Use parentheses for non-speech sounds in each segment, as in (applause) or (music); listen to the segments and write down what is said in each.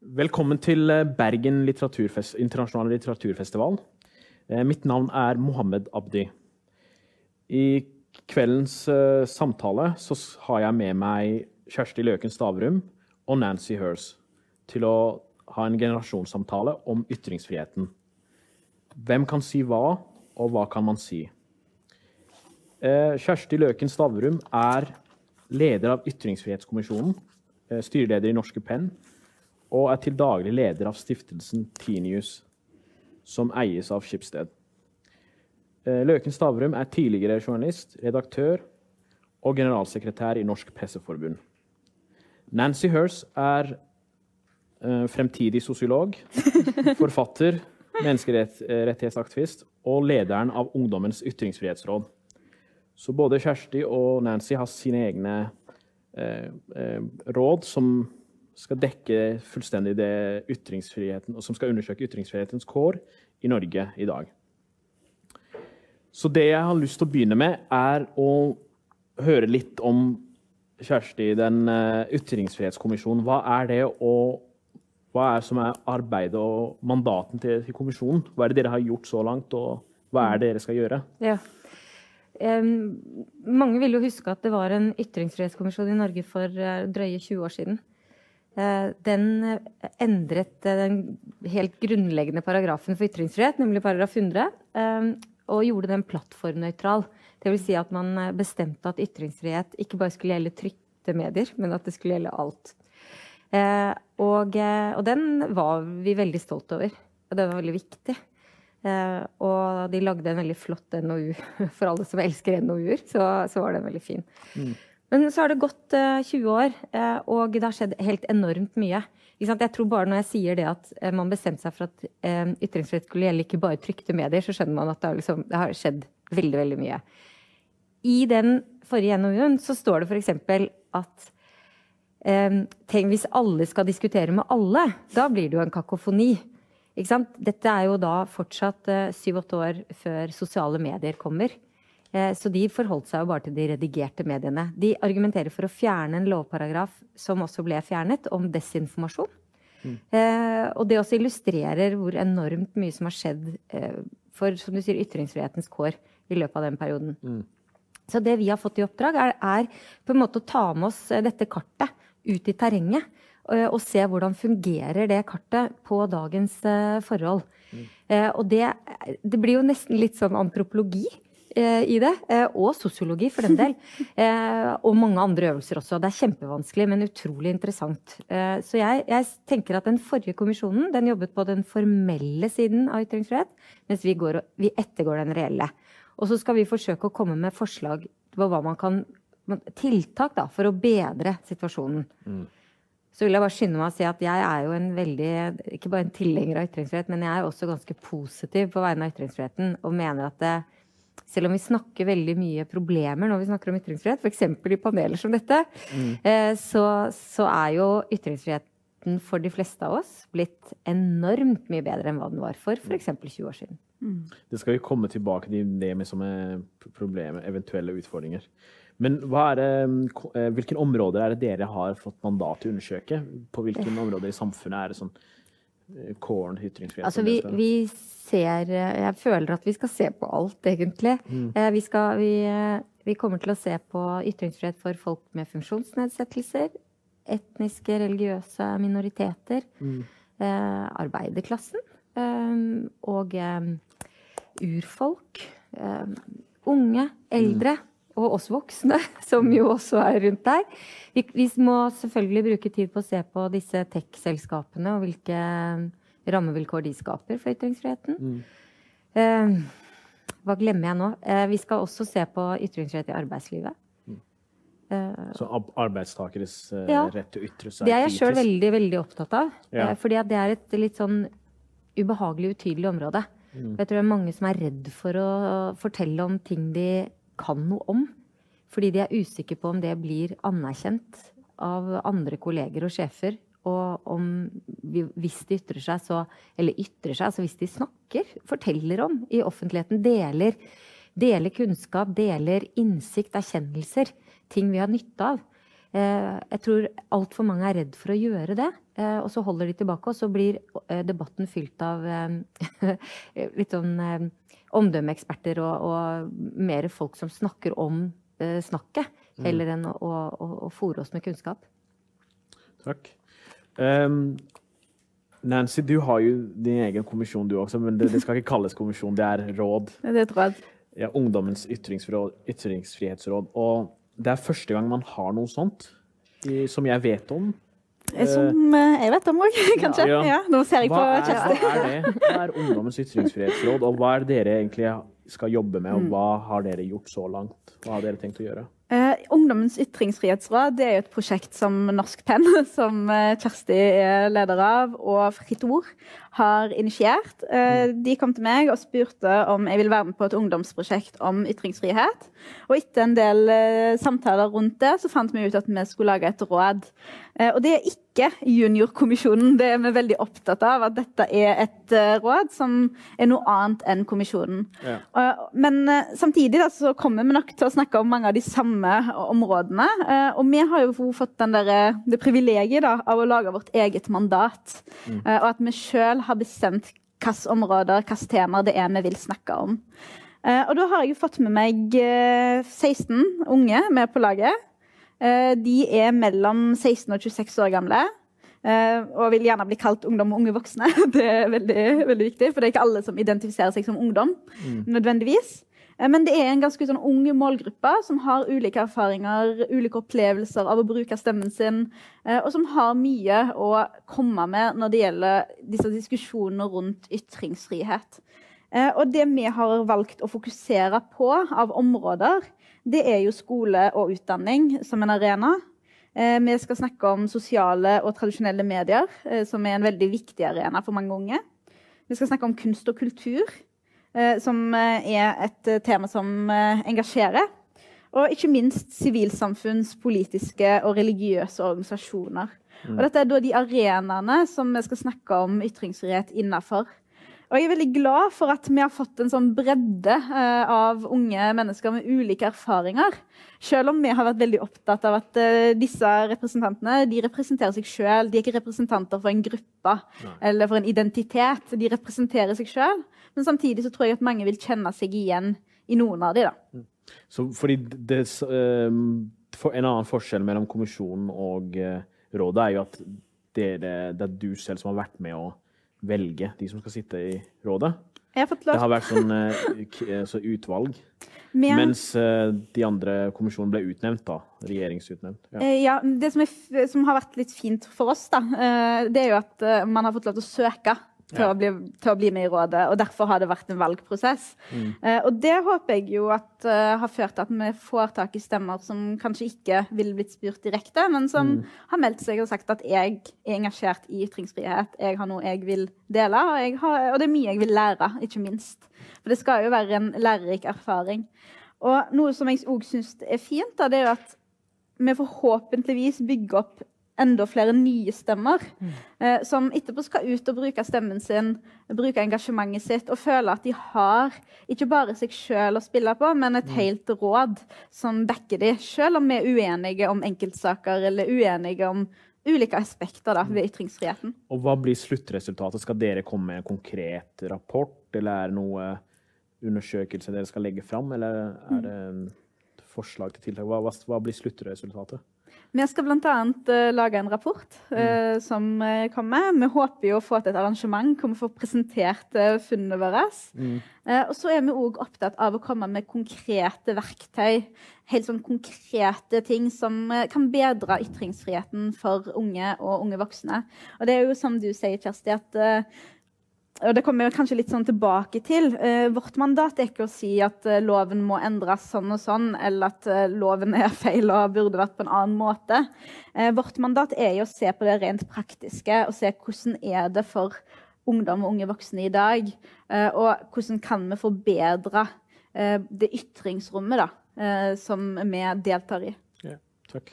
Velkommen til eh, Bergen litteraturfest, internasjonale litteraturfestival. Eh, mitt navn er Mohammed Abdi. I kveldens uh, samtale så har jeg med meg Kjersti Løken Stavrum og Nancy Hers til å ha en generasjonssamtale om ytringsfriheten. Hvem kan si hva, og hva kan man si? Kjersti Løken Stavrum er leder av Ytringsfrihetskommisjonen, uh, styreleder i Norske Penn og er til daglig leder av stiftelsen Tinius, som eies av Skipsted. Eh, Løken Stavrum er tidligere journalist, redaktør og generalsekretær i Norsk Presseforbund. Nancy Hers er uh, fremtidig sosiolog, (laughs) forfatter, menneskerettighetsaktivist og lederen av Ungdommens ytringsfrihetsråd. Så både Kjersti og Nancy har sine egne uh, råd som skal dekke fullstendig det ytringsfriheten, og som skal undersøke ytringsfrihetens kår i Norge i dag. Så det jeg har lyst til å begynne med, er å høre litt om Kjersti, den uh, ytringsfrihetskommisjonen. Hva er det, og hva er som er arbeidet og mandaten til, kommisjonen? Hva er det dere har gjort så langt, og hva er det dere skal gjøre? Ja. Um, mange vil jo huske at det var en ytringsfrihetskommisjon i Norge for uh, drøye 20 år siden. Eh, den endret eh, den helt grunnleggende paragrafen for ytringsfrihet, nemlig paragraf 100, eh, og gjorde den plattformnøytral. Dvs. Si at man bestemte at ytringsfrihet ikke bare skulle gjelde trykte medier, men at det skulle gjelde alt. Og, og den var vi veldig stolt over. Og den var veldig viktig. Og de lagde en veldig flott NOU. (laughs) For alle som elsker NOU-er, så, så, var den veldig fin. Mm. Men så har det gått uh, eh, 20 år, uh, og det har skjedd helt enormt mye. Jeg tror bare når jeg sier det at uh, man bestemte seg for at uh, ytringsfrihet skulle gjelde ikke bare trykte medier, så skjønner man at det har, liksom, det har skjedd veldig, veldig mye. I den forrige NOU-en så står det f.eks. at tenk hvis alle skal diskutere med alle, da blir det jo en kakofoni. Dette er jo da fortsatt syv-åtte år før sosiale medier kommer. Eh, så de forholdt seg jo bare til de redigerte mediene. De argumenterer for å fjerne en lovparagraf som også ble fjernet, om desinformasjon. Mm. Eh, og det også illustrerer hvor enormt mye som har skjedd eh, for som du sier, ytringsfrihetens kår i løpet av den perioden. Mm. Så det vi har fått i oppdrag, er, er, på en måte å ta med oss dette kartet ut i terrenget. Og se hvordan fungerer det kartet på dagens forhold. Mm. Og det, det blir jo nesten litt sånn antropologi. Eh, i det. Eh, og sosiologi, for den del. (laughs) Eh, og mange andre øvelser også. Det er kjempevanskelig, men utrolig interessant. Så jeg, jeg, tenker at den forrige kommisjonen den jobbet på den formelle siden av ytringsfrihet, mens vi, går, vi ettergår den reelle. Og så skal vi forsøke å komme med forslag på hva man kan Tiltak da, for å bedre situasjonen. Mm. Så vil jeg bare skynde meg å si at jeg er jo en veldig Ikke bare en tilhenger av ytringsfrihet, men jeg er også ganske positiv på vegne av ytringsfriheten og mener at det, selv om vi snakker veldig mye problemer når vi snakker om ytringsfrihet, f.eks. i paneler som dette, mm. Eh, så, så, er jo ytringsfriheten for de fleste av oss blitt enormt mye bedre enn hva den var for f.eks. 20 år siden. Mm. Det skal vi komme tilbake til det med som er problemer, eventuelle utfordringer. Men det, eh, hvilke områder er det dere har fått mandat til å undersøke? På hvilke områder i samfunnet er det sånn kåren eh, ytringsfrihet? Altså, vi, vi, ser Jeg føler at vi skal se på alt, egentlig. Mm. Eh, vi, skal, vi, eh, vi, kommer til å se på ytringsfrihet for folk med funksjonsnedsettelser. Etniske, religiøse minoriteter. Mm. Eh, arbeiderklassen. Eh, og eh, urfolk. unge, eldre. Mm og oss voksne, (laughs) som jo også er rundt der. Vi, vi må selvfølgelig bruke tid på å se på disse tech-selskapene og hvilke rammevilkår de skaper for ytringsfriheten. Mm. Eh, hva glemmer jeg nå? Eh, vi skal også se på ytringsfrihet i arbeidslivet. Mm. Eh, Så arbeidstakeres eh, ja, rett til å ytre seg Det er jeg sjøl veldig, veldig opptatt av. Ja. Eh, fordi det er et litt sånn ubehagelig, utydelig område. Mm. Jeg tror det er mange som er redd for å fortelle om ting de kan noe om. Fordi de er usikre på om det blir anerkjent av andre kolleger og sjefer. Og om hvis de ytrer seg, så Eller ytrer seg, altså hvis de snakker, forteller om i offentligheten, deler, deler kunnskap, deler innsikt, erkjennelser, ting vi har nytte av. jeg tror altfor mange er redd for å gjøre det. og så holder de tilbake, og så blir debatten fylt av (laughs) litt sånn omdømmeeksperter og, og mer folk som snakker om snakket, mm. heller enn å, å, å fòre oss med kunnskap. Takk. Um, Nancy, du har jo din egen kommisjon du også, men det, det skal ikke kalles kommisjon, det er råd. (laughs) Det er et råd. Ja, Ungdommens ytringsfrihetsråd. Og det er første gang man har noe sånt, i, som jeg vet om. Eh, som eh, jeg vet om òg, (laughs) kanskje. Ja. Ja, nå ser jeg hva på Kjersti. Hva er det? Hva er Ungdommens ytringsfrihetsråd, og hva er dere egentlig skal jobbe med, og mm. hva har dere gjort så langt? Hva har dere tenkt å gjøre? Eh, Ungdommens ytringsfrihetsråd det er et prosjekt som Norsk Penn, (laughs) som uh, Kjersti er leder av, og Fritt Ord har initiert. Eh, de kom til meg og spurte om jeg ville være med på et ungdomsprosjekt om ytringsfrihet. Og etter en del samtaler rundt det, så fant vi ut at vi skulle lage et råd. og det er ikke Juniorkommisjonen. Det er vi veldig opptatt av, at dette er et råd som er noe annet enn kommisjonen. Ja. men samtidig da, så kommer vi nok til å snakke om mange av de samme områdene. Eh, og vi har jo fått der, det privilegiet da, av å lage vårt eget mandat. Mm. Eh, og at vi sjøl har bestemt hvilke områder, hvilke temaer det er vi vil snakke om. Eh, og da har jeg fått med meg 16 unge med på laget. De er mellom 16 og 26 år gamle. og vil gjerne bli kalt ungdom og unge voksne. (laughs) Det er veldig, veldig viktig, for det er ikke alle som identifiserer seg som ungdom. Mm. nødvendigvis. Eh, men det er en ganske sånn ung målgruppe som har ulike erfaringer, ulike opplevelser av å bruke stemmen sin, eh, og som har mye å komme med når det gjelder disse diskusjonene rundt ytringsfrihet. Eh, og det vi har valgt å fokusere på av områder, det er jo skole og utdanning som en arena. Vi skal snakke om sosiale og tradisjonelle medier, som er en veldig viktig arena for mange unge. Vi skal snakke om kunst og kultur. Eh, som eh, er et eh, tema som engasjerer. Og ikke minst sivilsamfunns, politiske og religiøse organisasjoner. Mm. Og dette er da de arenaene som vi skal snakke om ytringsfrihet innafor. Og jeg er veldig glad for at vi har fått en sånn bredde uh, av unge mennesker med ulike erfaringer. Selv om vi har vært veldig opptatt av at uh, disse representantene de representerer seg sjøl. De er ikke representanter for en gruppe Nei. eller for en identitet. De representerer seg sjøl. Men samtidig så tror jeg at mange vil kjenne seg igjen i noen av de da. Mm. Så fordi det, um, for En annen forskjell mellom kommisjonen og rådet er jo at det er, det, det er, du selv som har vært med å velge de som skal sitte i rådet. Har det har vært sånn uh, så utvalg. Men, mens uh, de andre kommisjonene ble utnevnt, da. Regjeringsutnevnt. Ja. ja det som, er, som, har vært litt fint for oss, da, det er jo at man har fått lov til å søke til, ja. å bli, til, å bli, med i rådet. og Derfor har det vært en valgprosess. Mm. Eh, og Det håper jeg jo at uh, har ført til at vi får tak i stemmer som kanskje ikke ville blitt spurt direkte, men som mm. har meldt seg og sagt at jeg er engasjert i ytringsfrihet. Jeg har noe jeg vil dele, og, har, og det er mye jeg vil lære, ikke minst. For det skal jo være en lærerik erfaring. Og noe som jeg òg syns er fint, da, det er jo at vi forhåpentligvis bygger opp enda flere nye stemmer. Mm. Eh, som etterpå skal ut og bruke stemmen sin, bruke engasjementet sitt og føle at de har ikke bare seg sjøl å spille på, men et mm. helt råd som dekker de, selv om vi er uenige om enkeltsaker eller uenige om ulike aspekter da, ved ytringsfriheten. Og Hva blir sluttresultatet? Skal dere komme med en konkret rapport, eller er det noe undersøkelse dere skal legge fram, eller er mm. det forslag til tiltak? Hva, hva blir sluttresultatet? Vi skal bl.a. Uh, eh, lage en rapport uh, som uh, kommer. Vi håper å få til et arrangement hvor vi får presentert funnene våre. Mm. og så er vi òg opptatt av å komme med konkrete verktøy. Helt sånn konkrete ting som kan bedre ytringsfriheten for unge og unge voksne. Og det er jo som du sier, Kjersti, at og det kommer vi kanskje litt sånn tilbake til. Eh, vårt mandat er ikke å si at eh, loven må endres sånn og sånn, eller at eh, loven er (laughs) feil og burde vært på en annen måte. Eh, vårt mandat er jo å se på det rent praktiske og se hvordan er det for ungdom og unge voksne i dag. Eh, og hvordan kan vi forbedre eh, det ytringsrommet da, som vi deltar i. Ja, takk.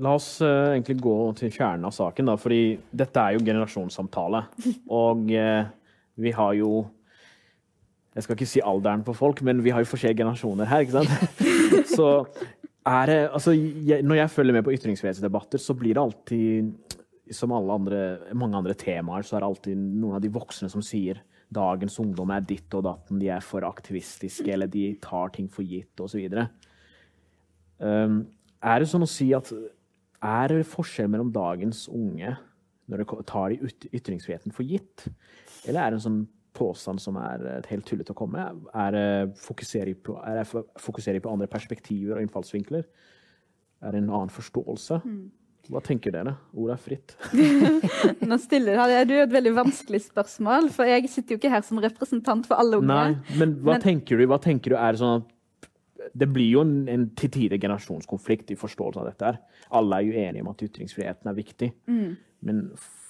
La oss uh, egentlig gå til kjernen av saken, da, fordi dette er jo generasjonssamtale. (laughs) Og uh, vi har jo Jeg skal ikke si alderen på folk, men vi har jo forskjellige generasjoner her, ikke sant? (laughs) Så er det, altså, jeg, når jeg følger med på ytringsfrihetsdebatter, så blir det alltid, som alle andre, mange andre temaer, så er det alltid noen av de voksne som sier dagens ungdom er ditt og datten, de er for aktivistiske, eller de tar ting for gitt, osv. Um, er det sånn å si at er forskjell mellom dagens unge når de tar de ytringsfriheten for gitt, eller er det en sånn påstand som er helt tullete å komme med? Er det fokuserer på, er på andre perspektiver og innfallsvinkler? Er det en annen forståelse? Mm. Hva tenker dere? Ordet er fritt. (laughs) Nå stiller du et veldig vanskelig spørsmål, for jeg sitter jo ikke her som representant for alle unge. Nei, men hva men, tenker du? Hva tenker du? Er sånn at det blir jo en, en til tider generasjonskonflikt i forståelsen av dette. her. Alle er jo enige om at ytringsfriheten er viktig, mm. men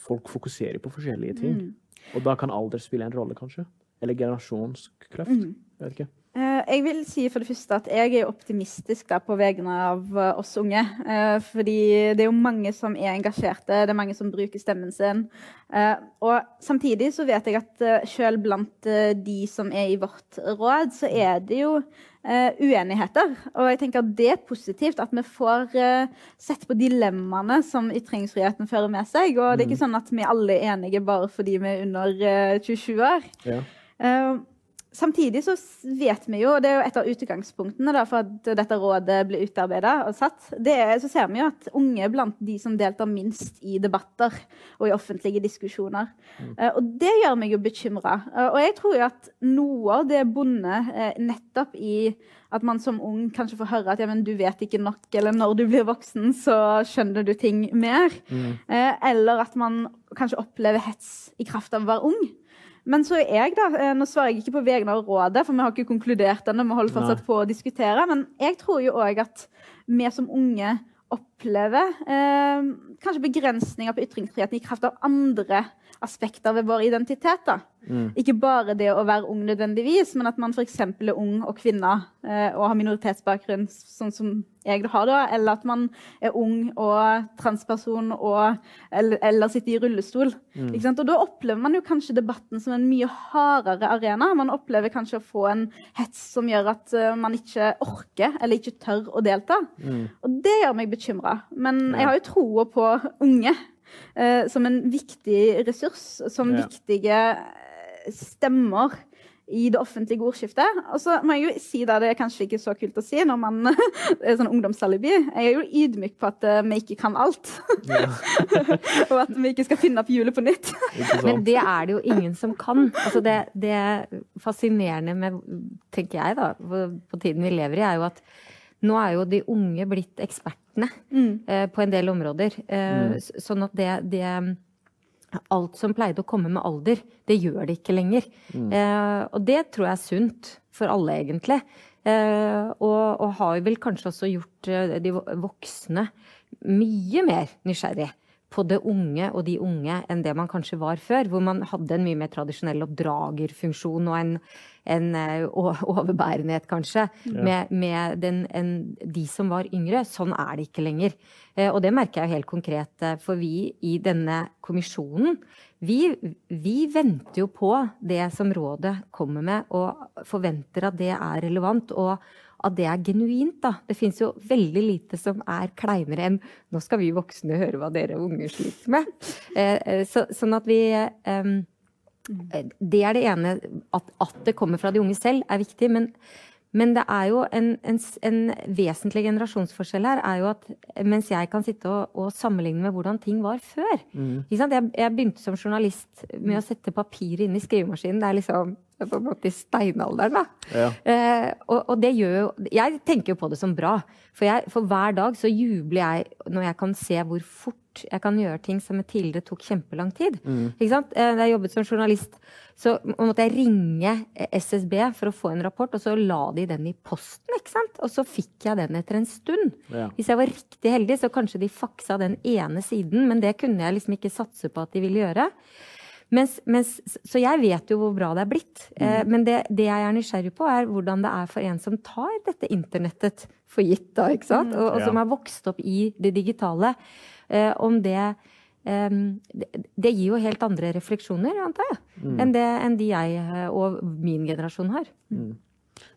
folk fokuserer på forskjellige ting. Mm. Og da kan alder spille en rolle, kanskje? Eller generasjonskløft. Mm. Jeg vet ikke. Eh, jeg vil si for det første at jeg er optimistisk da, på vegne av eh, oss unge. Eh, fordi det er jo mange som er engasjerte, det er mange som bruker stemmen sin. Og samtidig så vet jeg at selv blant de som er i vårt råd, så er det jo uenigheter. Og jeg tenker at det er positivt at vi får sett på dilemmaene som ytringsfriheten fører med seg. Og det er ikke mm. sånn at vi alle er enige bare fordi vi er under 27 år. Ja. Samtidig så vet vi jo, og det er jo et av utgangspunktene da, for at dette rådet ble utarbeida og satt, det er, så ser vi jo at unge er blant de som deltar minst i debatter og i offentlige diskusjoner. Mm. Uh, og det gjør meg jo bekymra. Uh, og jeg tror jo at noe av det bonde uh, nettopp i at man som ung kanskje får høre at ja, men du vet ikke nok, eller når du blir voksen, så skjønner du ting mer. Mm. eller at man kanskje opplever hets i kraft av å være ung. Men så er jeg, da eh, Nå svarer jeg ikke på vegne av rådet, for vi har ikke konkludert ennå. Vi holder fortsatt på å diskutere. Men jeg tror jo òg at vi som unge opplever eh, kanskje begrensninger på ytringsfriheten i kraft av andre aspekter ved vår identitet. da. Mm. Ikke bare det å være ung nødvendigvis, men at man f.eks. er ung og kvinne eh, og har minoritetsbakgrunn, sånn som jeg har, da, eller at man er ung og transperson og, eller, eller sitter i rullestol. Mm. Og Da opplever man jo kanskje debatten som en mye hardere arena. Man opplever kanskje å få en hets som gjør at uh, man ikke orker eller ikke tør å delta. Mm. Og det gjør meg bekymra. Men jeg har jo troa på unge uh, som en viktig ressurs, som ja. viktige eh, stemmer i det offentlige ordskiftet. Og så må jeg jo si da, Det er kanskje ikke så kult å si når man (laughs) er sånn ungdomsalibi. Jeg er jo ydmyk på at uh, vi ikke kan alt. Ja. (laughs) og at vi ikke skal finne opp hjulet på nytt. (laughs) Men det er det jo ingen som kan. Altså det, det fascinerende med, tenker jeg da, på, på tiden vi lever i, er jo at nå er jo de unge blitt ekspertene mm. eh, på en del områder. Eh, mm. Sånn at det, det, Alt som pleide å komme med alder, det gjør det ikke lenger. Mm. Eh, og det tror jeg er sunt for alle, egentlig. Eh, og, og, har vel kanskje også gjort eh, de voksne mye mer nysgjerrig på det unge og de unge enn det man kanskje var før. Hvor man hadde en mye mer tradisjonell oppdragerfunksjon og en, en uh, overbærenhet, kanskje, ja. med, med den, en, de som var yngre. Sånn er det ikke lenger. Uh, og det merker jeg helt konkret, uh, for vi i denne kommisjonen vi, vi, venter jo på det som rådet kommer med, og forventer at det er relevant. og at det er genuint. da. Det fins jo veldig lite som er kleinere enn 'nå skal vi voksne høre hva dere unge sliter med'. Eh, eh, så, sånn at vi eh, Det er det ene. At, at, det kommer fra de unge selv, er viktig. Men, men det er jo en, en, en, vesentlig generasjonsforskjell her. er jo at Mens jeg kan sitte og, og sammenligne med hvordan ting var før mm. jeg, jeg, begynte som journalist med å sette papiret inn i skrivemaskinen. Det er liksom på en måte i steinalderen, da. Ja. Eh, og, og, det gjør jo Jeg tenker jo på det som bra. For, jeg, for, hver dag så jubler jeg når jeg kan se hvor fort jeg kan gjøre ting som tidligere tok kjempelang tid. Mm. Ikke sant? Eh, da jeg jobbet som journalist, så måtte jeg ringe SSB for å få en rapport, og så la de den i posten. ikke sant? Og så fikk jeg den etter en stund. Ja. Hvis jeg var riktig heldig, så kanskje de faksa den ene siden, men det kunne jeg liksom ikke satse på at de ville gjøre. Mens, mens, så jeg vet jo hvor bra det er blitt. Eh, mm. Men det, det, jeg er nysgjerrig på, er hvordan det er for en som tar dette internettet for gitt, da, ikke sant? Mm. Og, og, som har vokst opp i det digitale. Eh, om det, Um, det, det gir jo helt andre refleksjoner, antar jeg, mm. enn, det, enn de jeg eh, og min generasjon har. Mm.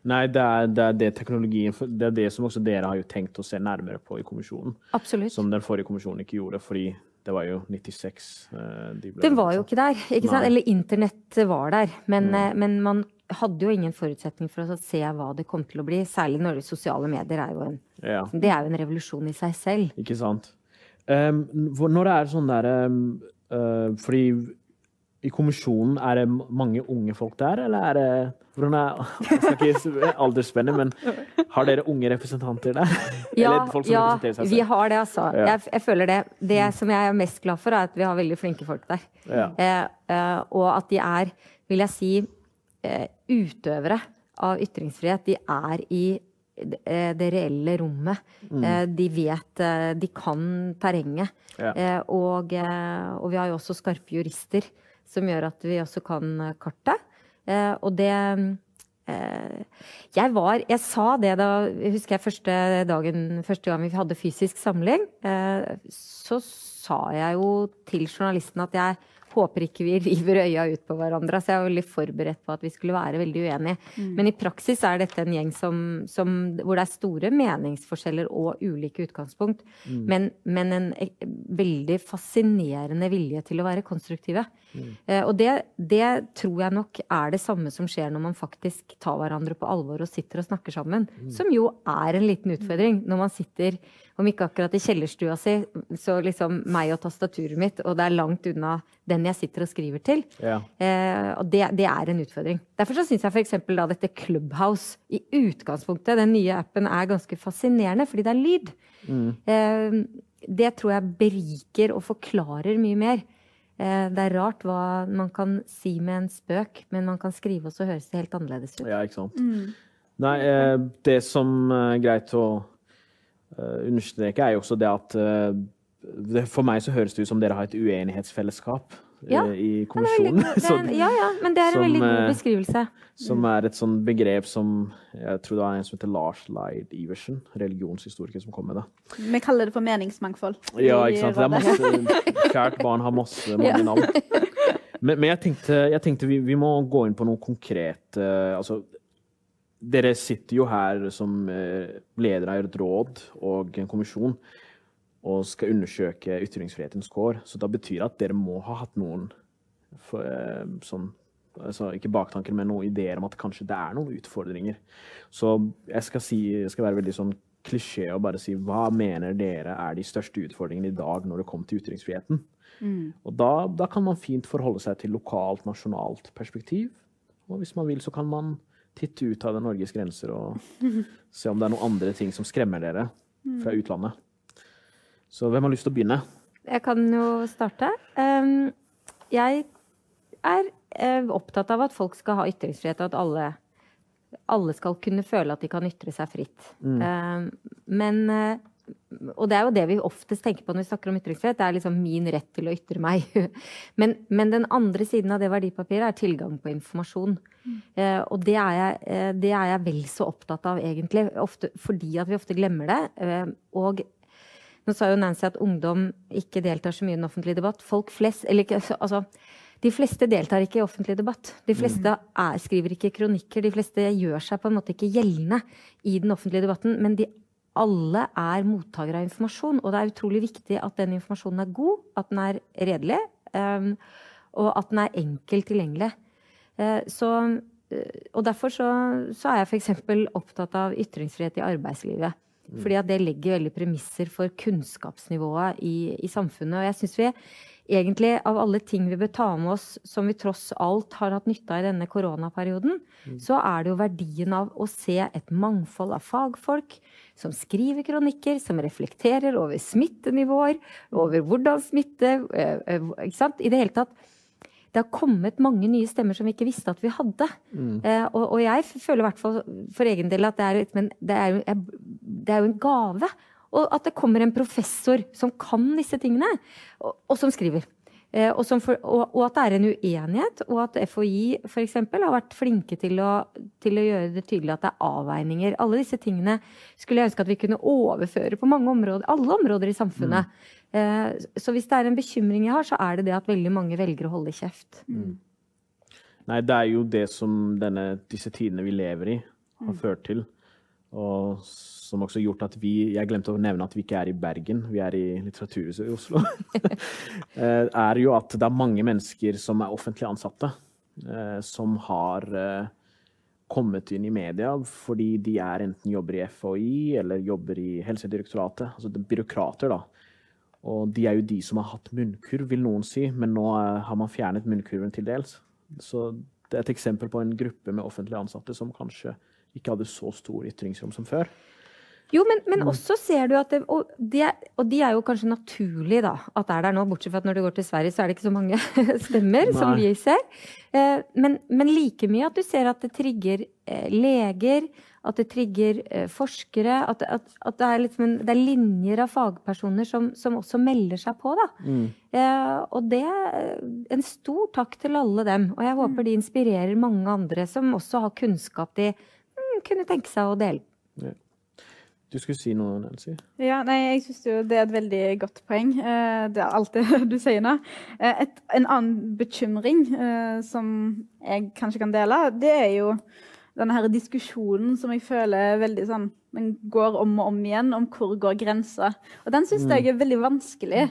Nei, det er, det er det teknologien Det er det som også dere har jo tenkt å se nærmere på i kommisjonen. Absolutt. Som den forrige kommisjonen ikke gjorde, fordi det var jo 96 eh, de ble Den var jo ikke der. ikke sant? Nei. Eller internett var der. Men, mm. men man hadde jo ingen forutsetning for å se hva det kom til å bli. Særlig når det sosiale medier er jo en, Ja, det er jo en revolusjon i seg selv. ikke sant. Um, når det er sånn der um, uh, Fordi i kommisjonen, er det mange unge folk der, eller er det hvordan er, Jeg skal ikke aldersspennet, men har dere unge representanter der? (laughs) Ja, ja vi har det, altså. Ja. Jeg, jeg føler det. Det som jeg er mest glad for, er at vi har veldig flinke folk der. Ja. Eh, eh, og at de er, vil jeg si, eh, utøvere av ytringsfrihet. De er i eh, det reelle rommet. Mm. De vet De kan terrenget. Ja. Og, og vi har jo også skarpe jurister som gjør at vi også kan eh, kartet. Eh, og det eh, jeg var Jeg sa det da husker jeg første dagen første gang vi hadde fysisk samling. Så sa jeg jo til journalisten at jeg håper ikke vi (laughs) river øya ut på hverandre. Så jeg var veldig forberedt på at vi skulle være veldig uenige. Men i praksis er dette en gjeng som, som, hvor det er store meningsforskjeller og ulike utgangspunkt. Men, men en eh, veldig fascinerende vilje til å være konstruktive. Eh, og det, det tror jeg nok er det samme som skjer når man faktisk tar hverandre på alvor og sitter og snakker sammen. Som jo er en liten utfordring når man sitter, om ikke akkurat i kjellerstua si, så liksom meg og tastaturet mitt, og det er langt unna den jeg sitter og skriver til. Ja. Eh, og det, det er en utfordring. Derfor så syns jeg f.eks. da dette Clubhouse i utgangspunktet, den nye appen, er ganske fascinerende, fordi det er lyd. Eh, det tror jeg beriker og forklarer mye mer. Eh, det er rart hva man kan si med en spøk, men man kan skrive, og så høres det helt annerledes ut. Ja, ikke sant. Nei, eh, det som er greit å understreke, er jo også det at eh, det, For meg så høres det ut som dere har et uenighetsfellesskap eh, Ja, i Det er veldig kommisjonen. (laughs) det er, ja, ja, men det er en som, veldig god eh, beskrivelse. som er et sånn begrep som Jeg tror det var en som heter Lars Leid Iversen, religionshistoriker, som kom med det. Vi kaller det for meningsmangfold. Ja, ikke sant. Det er masse (laughs) Kjært barn har masse mange Ja. navn. (laughs) Men, men jeg tenkte, jeg tenkte vi, vi må gå inn på noe konkret. eh, altså, dere sitter jo her som eh, leder av et råd og en kommisjon og skal undersøke ytringsfrihetens kår. Så da betyr det at dere må ha hatt noen for, eh, sånn altså Ikke baktanker, men noen ideer om at kanskje det er noen utfordringer. Så jeg skal, si, jeg skal være veldig sånn klisjé og bare si hva mener dere er de største utfordringene i dag når det kommer til ytringsfriheten? Og da, da kan man fint forholde seg til lokalt, nasjonalt perspektiv. Og hvis man vil, så kan man titte ut av Norges grenser og se om det er noen andre ting som skremmer dere fra utlandet. Så hvem har lyst til å begynne? Jeg kan jo starte. Jeg er eh, opptatt av at folk skal ha ytringsfrihet, og at alle, alle skal kunne føle at de kan ytre seg fritt. Mm. men eh, Og det er jo det vi oftest tenker på når vi snakker om ytringsfrihet. Det er liksom min rett til å ytre meg. (laughs) men, men den andre siden av det verdipapiret er tilgang på informasjon. Eh, og det er, jeg, eh, det er jeg vel så opptatt av, egentlig. Ofte, fordi at vi ofte glemmer det. Eh, og nå sa jo Nancy at ungdom ikke deltar så mye i den offentlige debatt. Folk flest, eller ikke, altså, De fleste deltar ikke i offentlig debatt. De fleste er, skriver ikke kronikker. De fleste gjør seg på en måte ikke gjeldende i den offentlige debatten. Men de alle er mottakere av informasjon, og det er utrolig viktig at den informasjonen er god, at den er redelig, um, og at den er enkelt tilgjengelig. Eh, så, eh, og derfor så, så er jeg f.eks. opptatt av ytringsfrihet i arbeidslivet. Fordi at det legger veldig premisser for kunnskapsnivået i, i samfunnet. Og jeg syns vi egentlig av alle ting vi bør ta med oss som vi tross alt har hatt nytte av i denne koronaperioden, så er det jo verdien av å se et mangfold av fagfolk som skriver kronikker, som reflekterer over smittenivåer, over hvordan smitte eh, eh, ikke sant? I det hele tatt det har kommet mange nye stemmer som vi ikke visste at vi hadde. Eh, og, og jeg føler i hvert fall for egen del at det er, men det er, jo, det er jo en gave. Og at det kommer en professor som kan disse tingene, og, og som skriver. Eh, og, som for, og, og at det er en uenighet, og at FHI f.eks. har vært flinke til å, til å gjøre det tydelig at det er avveininger. Alle disse tingene skulle jeg ønske at vi kunne overføre på mange områder, alle områder i samfunnet. Eh, så hvis det er en bekymring jeg har, så er det det at veldig mange velger å holde kjeft. Nei, det er jo det som denne, disse tidene vi lever i, har ført til. Og som også gjort at vi Jeg glemte å nevne at vi ikke er i Bergen, vi er i Litteraturhuset i Oslo. (laughs) Eh, er jo at det er mange mennesker som er offentlig ansatte, eh, som har eh, kommet inn i media fordi de er enten jobber i FHI eller jobber i Helsedirektoratet. Altså det er byråkrater, da. Og de er jo de som har hatt munnkurv, vil noen si, men nå har man fjernet munnkurven til dels. Så det er et eksempel på en gruppe med offentlig ansatte som kanskje ikke hadde så stor ytringsrom som før. Jo, men, men mm. også ser du at det, og, de er, og, de er, jo kanskje naturlig da, at det er der nå, bortsett fra at når du går til Sverige, så er det ikke så mange (laughs) stemmer Nei. som vi ser. Eh, men, men, like mye at du ser at det trigger eh, leger, at det trigger eh, forskere. At, at, at det, er liksom, det, er linjer av fagpersoner som, som også melder seg på. da. Mm. Eh, og det En stor takk til alle dem. Og jeg håper mm. de inspirerer mange andre som også har kunnskap mm, kunne tenke seg å dele. Ja. Du skulle si noe, Nancy? Ja, nei, jeg syns det er et veldig godt poeng. Eh, det er alt det (laughs) du sier nå. Eh, et, en annen bekymring eh, som jeg kanskje kan dele, det er jo denne her diskusjonen som jeg føler veldig sånn Den går om og om igjen om hvor går grensa. Og den syns jeg er veldig vanskelig.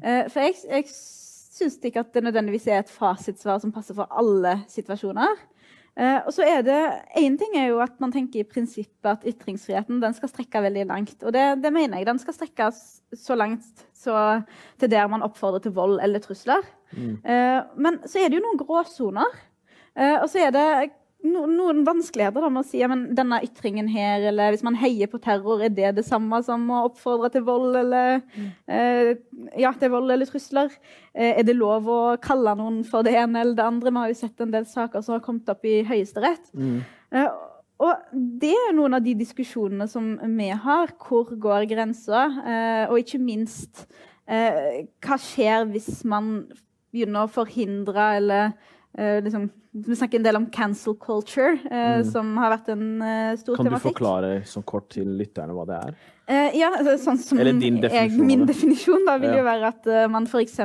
For jeg, jeg syns ikke at det nødvendigvis er et fasitsvar som passer for alle situasjoner. Eh, og så er det, Én ting er jo at man tenker i prinsippet at ytringsfriheten den skal strekke veldig langt. Og det, det mener jeg. Den skal strekke så langt så, til der man oppfordrer til vold eller trusler. Mm. Eh, men så er det jo noen gråsoner. Eh, og så er det noen vanskeligheter da, med å si ja, denne ytringen her, eller hvis man heier på terror, er det det samme som å oppfordre til vold eller mm. eh, ja, til vold eller trusler? Eh, er det lov å kalle noen for det ene eller det andre? Vi har jo sett en del saker som har kommet opp i Høyesterett. Mm. Eh, og det er noen av de diskusjonene som vi har. Hvor går grensa? Eh, og ikke minst, eh, hva skjer hvis man begynner å forhindre eller Uh, liksom, vi snakker en del om cancel culture, uh, mm. som har vært en uh, stor kan tematikk. Kan du forklare så kort til lytterne hva det er? ja, altså, sånn som Eller din definisjon. Jeg, min definisjon da, vil ja. jo være at man f.eks.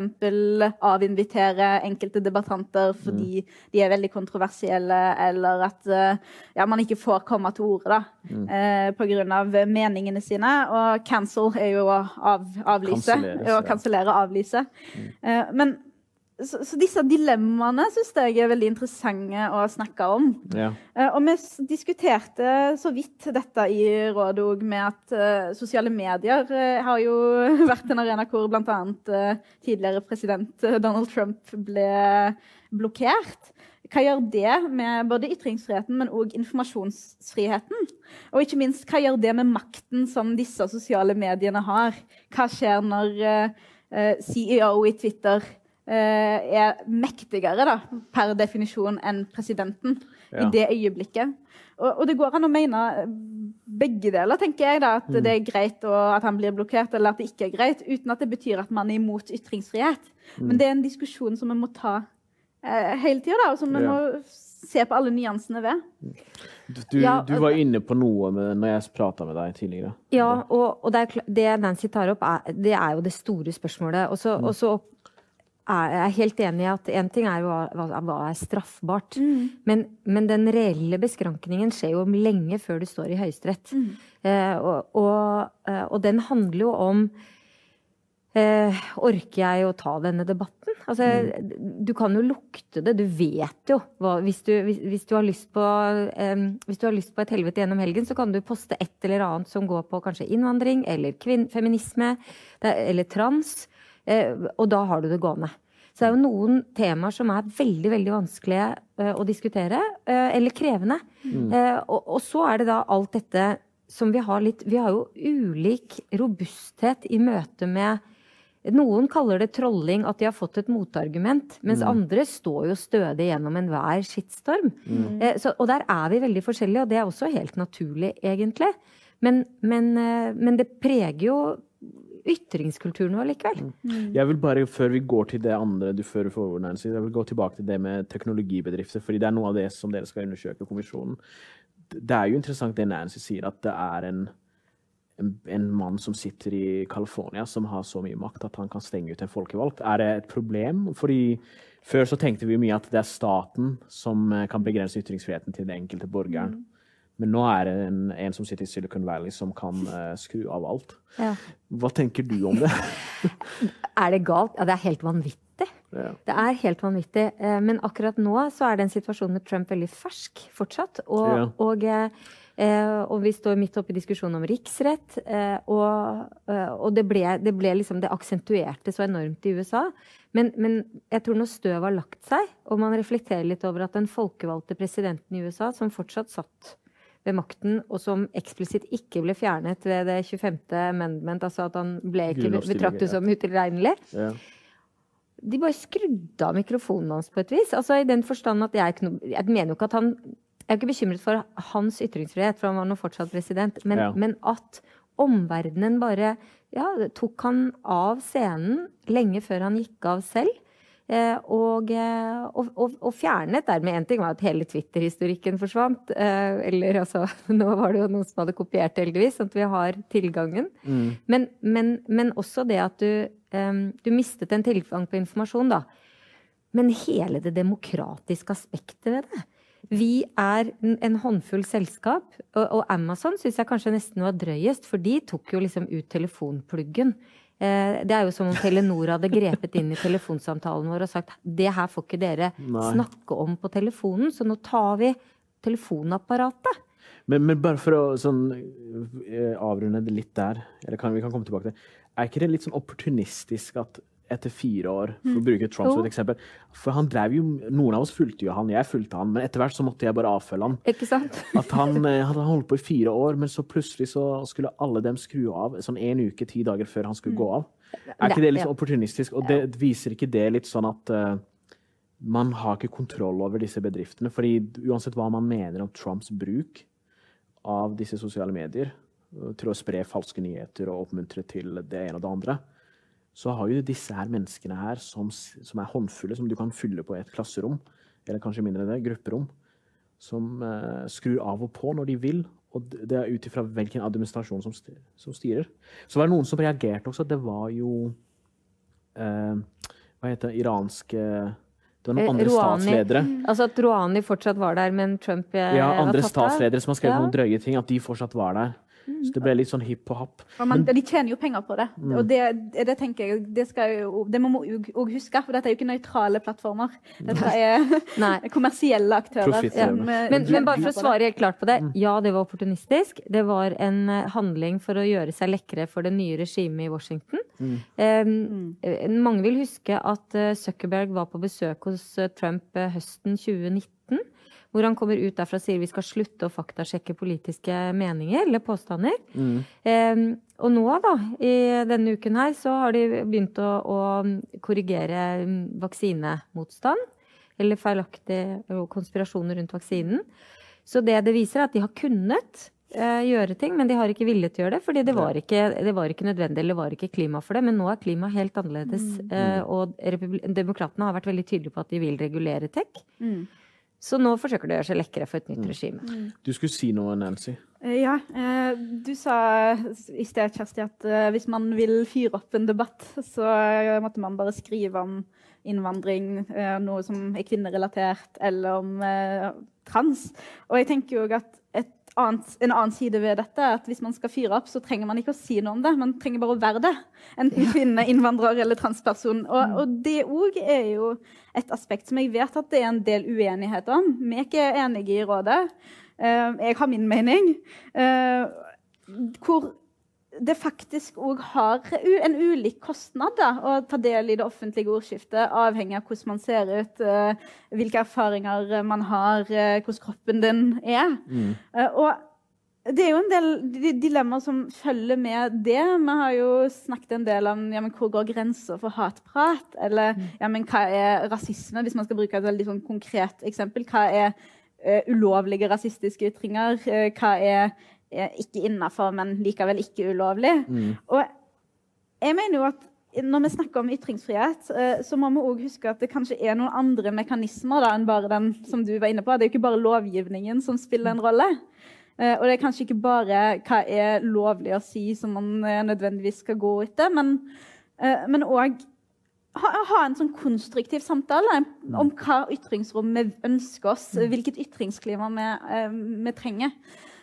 avinviterer enkelte debattanter fordi mm. de er veldig kontroversielle, eller at ja, man ikke får komme til orde mm. pga. meningene sine. Og cancel er jo å av, avlyse. Å kansellere, avlyse. Mm. men så, så, disse dilemmaene syns jeg er veldig interessante å snakke om. Ja. Uh, og vi diskuterte så vidt dette i rådet òg, med at uh, sosiale medier uh, har jo (laughs) vært en arena hvor bl.a. Uh, tidligere president Donald Trump ble blokkert. Hva gjør det med både ytringsfriheten, men òg informasjonsfriheten? Og ikke minst, hva gjør det med makten som disse sosiale mediene har? Hva skjer når CEO i Twitter er mektigere da, per definisjon enn presidenten ja. i det øyeblikket. Og, og, det går an å mene begge deler, tenker jeg. da, At mm. det er greit at han blir blokkert, eller at det ikke er greit, uten at det betyr at man er imot ytringsfrihet. Mm. Men det er en diskusjon som vi må ta eh, hele tida, og som vi ja. må se på alle nyansene ved. Du, ja, du, var inne på noe med, når jeg prata med deg tidligere. Ja, og, og det, er, det, Nancy tar opp, er, det er jo det store spørsmålet. Og så mm er jeg helt enig i at én ting er hva, hva er straffbart. Mm. Men, men, den reelle beskrankningen skjer jo lenge før du står i Høyesterett. Mm. Eh, og, og, eh, og, den handler jo om eh, Orker jeg å ta denne debatten? Altså, mm. Du kan jo lukte det. Du vet jo hva, hvis, du, hvis, hvis, du, på eh, Hvis du har lyst på et helvete gjennom helgen, så kan du poste et eller annet som går på kanskje innvandring eller feminisme eller trans. Eh, og da har du det gående. Så det er jo noen temaer som er veldig veldig vanskelige uh, å diskutere, uh, eller krevende. Mm. Uh, og, og, så er det da alt dette som vi har litt Vi har jo ulik robusthet i møte med Noen kaller det trolling, at de har fått et motargument. Mens mm. andre står jo stødig gjennom enhver skittstorm. Mm. Så, og der er vi veldig forskjellige, og det er også helt naturlig, egentlig. Men, men, men det preger jo ytringskulturen vår likevel. Mm. mm. Jeg vil bare, Før vi går til det andre du fører forord, Nancy, jeg vil gå tilbake til det med teknologibedrifter. fordi det er noe av det som dere skal undersøke, kommisjonen. Det er jo interessant det Nancy sier, at det er en, en, en mann som sitter i California, som har så mye makt at han kan stenge ut en folkevalgt. Er det et problem? Fordi Før så tenkte vi mye at det er staten som eh, kan begrense ytringsfriheten til den enkelte borgeren. Mm. Men nå er det en, en som sitter i Silicon Valley som kan uh, skru av alt. Ja. Hva tenker du om det? (laughs) er det galt? Ja, det er helt vanvittig. Ja. Det er helt vanvittig. Eh, men akkurat nå så er den situasjonen med Trump veldig fersk fortsatt. Og, ja. og, eh, og vi står midt oppe i diskusjonen om riksrett. Og, og det, ble, det, ble, liksom Det aksentuerte så enormt i USA. Men, men jeg tror når støvet har lagt seg, og man reflekterer litt over at den folkevalgte presidenten i USA, som fortsatt satt ved makten, og som eksplisitt ikke ble fjernet ved det 25. amendment, altså at han ble ikke betraktet som utilregnelig. Ja. De bare skrudde av mikrofonen hans på et vis. Altså i den forstand at jeg, jeg mener jo ikke at han Jeg er ikke bekymret for hans ytringsfrihet, for han var nå fortsatt president, men, ja. men at omverdenen bare ja, tok han av scenen lenge før han gikk av selv. Eh, og, eh, og, og, og, fjernet dermed én ting var at hele Twitter-historikken forsvant. Eh, eller altså (laughs) Nå var det jo noen som hadde kopiert det, heldigvis, sånn at vi har tilgangen. Mm. Men, men, men, også det at du, du mistet en tilgang på informasjon, da. Men hele det demokratiske aspektet ved det. Vi er en håndfull selskap, og, og Amazon syns jeg kanskje nesten var drøyest, for de tok jo liksom ut telefonpluggen. Eh, det er jo som om Telenor hadde grepet inn i telefonsamtalen vår og sagt det her får ikke dere Nei. snakke om på telefonen, så nå tar vi telefonapparatet. Men, men bare for å sånn, eh, avrunde det litt der, eller kan, vi kan komme tilbake til Er ikke det litt sånn opportunistisk at etter fire år, for å mm. bruke Trump som et eksempel. For han drev jo, Noen av oss fulgte jo han, jeg fulgte han, men etter hvert så måtte jeg bare avfølge han. Ikke sant? (laughs) At han eh, hadde holdt på i fire år, men så plutselig så skulle alle dem skru av sånn en uke, ti dager før han skulle mm. gå av. Er ikke det litt opportunistisk? Og det viser ikke det litt sånn at uh, man har ikke kontroll over disse bedriftene? fordi uansett hva man mener om Trumps bruk av disse sosiale medier eh, til å spre falske nyheter og oppmuntre til det ene og det andre, så har jo disse her menneskene her, som, som, er håndfulle, som du kan fylle på et klasserom, eller kanskje mindre det, grupperom, som eh, skrur av og på når de vil. Og det er ut ifra hvilken administrasjon som, som, styrer. Så var det noen som reagerte også. Det var jo eh, Hva heter det iranske det var noen eh, andre Rouhani. statsledere. Altså at Rouhani fortsatt var der, men Trump Ja, andre statsledere som har skrevet ja. noen drøye ting. At de fortsatt var der. Så det ble litt sånn hipp og happ. Ja, men, de tjener jo penger på det. Mm. Og det, det, tenker jeg, det, jo, det må vi òg huske, for dette er jo ikke nøytrale plattformer. Dette er (laughs) (laughs) kommersielle aktører. Ja. Men, men, bare for å svare helt klart på det. Mm. Ja, det var opportunistisk. Det var en eh, handling for å gjøre seg lekre for det nye regimet i Washington. Mm. Um, mange vil huske at eh, Zuckerberg var på besøk hos Trump høsten 2019 hvor han kommer ut derfra og sier vi skal slutte å faktasjekke politiske meninger eller påstander. Mm. Eh, og nå, da, i denne uken her, så har de begynt å, å korrigere vaksinemotstand. Eller feilaktige konspirasjoner rundt vaksinen. Så det det viser, er at de har kunnet eh, gjøre ting, men de har ikke villet gjøre det. fordi det var, ikke, det var ikke nødvendig eller var ikke klima for det. Men nå er klimaet helt annerledes. Mm. Eh, og demokratene har vært veldig tydelige på at de vil regulere tech. Mm. Så nå forsøker de å gjøre seg lekre for et nytt mm. regime. Mm. Du skulle si noe, Nancy. Eh, ja. Eh, du sa i sted, Kjersti, at eh, hvis man vil fyre opp en debatt, så måtte man bare skrive om innvandring, noe som er kvinnerelatert, eller om trans. Og jeg tenker jo at annet, en annen side ved dette er at hvis man skal fyre opp, så trenger man ikke å si noe om det. Man trenger bare å være det. Enten kvinne, innvandrer eller transperson. Og, mm. og det òg er jo et aspekt som jeg vet at det er en del uenighet om. Vi er ikke enige i rådet. Uh, jeg har min mening. Uh, hvor det faktisk òg har en ulik kostnad da, å ta del i det offentlige ordskiftet, avhengig av hvordan man ser ut, uh, hvilke erfaringer man har, uh, hvordan kroppen din er. Mm. Uh, og det er jo en del dilemmaer som følger med det. Vi har jo snakket en del om ja, hvor går grenser for hatprat? Eller mm. ja, hva er rasisme, hvis man skal bruke et veldig sånn konkret eksempel? Hva er ulovlige rasistiske ytringer? hva er ikke innafor, men likevel ikke ulovlig. Mm. Og jeg mener jo at når vi snakker om ytringsfrihet, eh, så må vi òg huske at det kanskje er noen andre mekanismer da, enn bare den som du var inne på. Det er jo ikke bare lovgivningen som spiller en rolle. Eh, og det er kanskje ikke bare hva er lovlig å si som man eh, nødvendigvis skal gå etter, men òg ha, ha, en sånn konstruktiv samtale om hva ytringsrom vi ønsker oss, hvilket ytringsklima vi, vi trenger.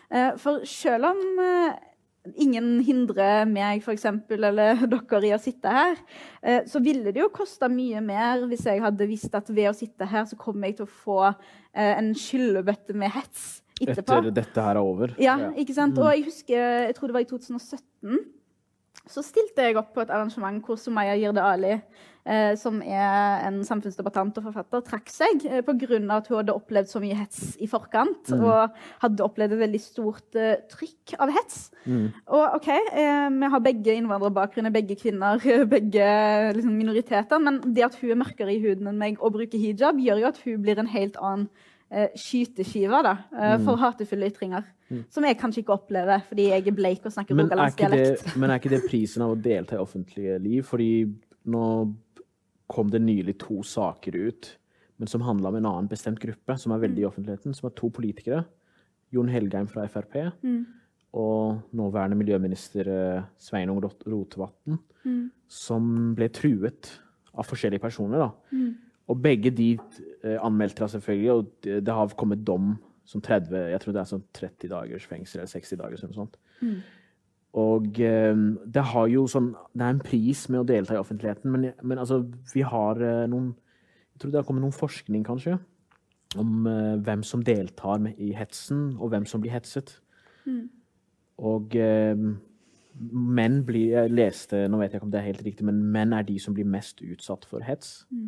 Eh, for selv om eh, ingen hindrer meg for eksempel, eller (laughs) dere i å sitte her, eh, så ville det jo kosta mye mer hvis jeg hadde visst at ved å sitte her, så kommer jeg til å få en skyllebøtte med hets etterpå. Etter dette her er over. Ja, ikke sant? Og jeg husker, jeg tror det var i 2017, så stilte jeg opp på et arrangement hvor Sumaya Jirde Ali, eh, som er en samfunnsdebattant og forfatter, trakk seg eh, pga. at hun hadde opplevd så mye hets i forkant. Og hadde opplevd et veldig stort eh, trykk av hets. Og OK, eh, vi har begge innvandrerbakgrunner, begge kvinner, (laughs) begge liksom, minoriteter. Men det at hun er mørkere i huden enn meg og bruker hijab, gjør jo at hun blir en helt annen skyteskive da, eh, for hatefulle ytringer. Som jeg kanskje ikke opplever fordi jeg er bleik og snakker er, rogalandsdialekt. (laughs) men er ikke det (laughs) prisen av å delta i offentlige liv? Fordi nå kom det nylig to saker ut, men som handla om en annen bestemt gruppe, som er veldig i offentligheten, som er to politikere. Jon Helgheim fra Frp og nåværende miljøminister eh, Sveinung Rot- Rotevatn, som ble truet av forskjellige personer. Da. Og begge de eh, anmeldte det selvfølgelig, og det, har kommet dom som 30, jeg tror det er sånn 30 dagers fengsel eller 60 dagers eller noe sånt. Og eh, det har jo sånn Det er en pris med å delta i offentligheten, men, men altså, vi har eh, noen Jeg tror det har kommet noen forskning, kanskje, om eh, hvem som deltar med, i hetsen, og hvem som blir hetset. Og eh, menn blir Jeg leste, nå vet jeg ikke om det er helt riktig, men menn er de som blir mest utsatt for hets. Hva,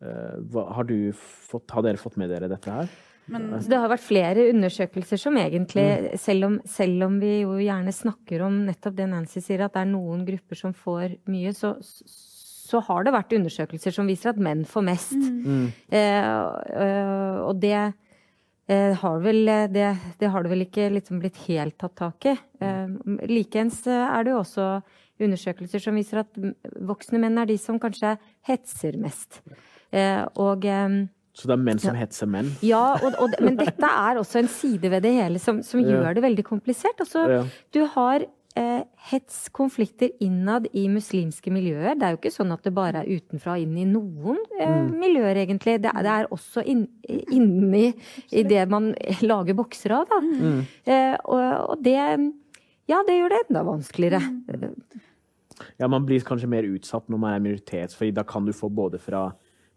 har, du fått, har dere fått med dere dette her? Så det har vært flere undersøkelser som egentlig, selv, om, selv om vi jo gjerne snakker om nettopp det Nancy sier, at det er noen grupper som får mye, så, så har det vært undersøkelser som viser at menn får mest. Eh, øh, og det eh, har vel det, det har det vel ikke liksom blitt helt tatt tak i. Eh, likeens eh, er det jo også undersøkelser som viser at voksne menn er de som kanskje hetser mest. Eh, og Så det er menn som hetser menn? ja, og, og, men dette er også en side ved det hele som, som Ja. gjør det veldig komplisert. Altså, Ja. Du har eh, hets, konflikter innad i muslimske miljøer. Det er jo ikke sånn at det bare er utenfra og inn i noen eh, Mm. miljøer, egentlig. Det, det er også inn, inni i det man lager bokser av, da. Mm. Eh, og, og det Ja, det gjør det enda vanskeligere. Ja, man blir kanskje mer utsatt når man er minoritet, for da kan du få både fra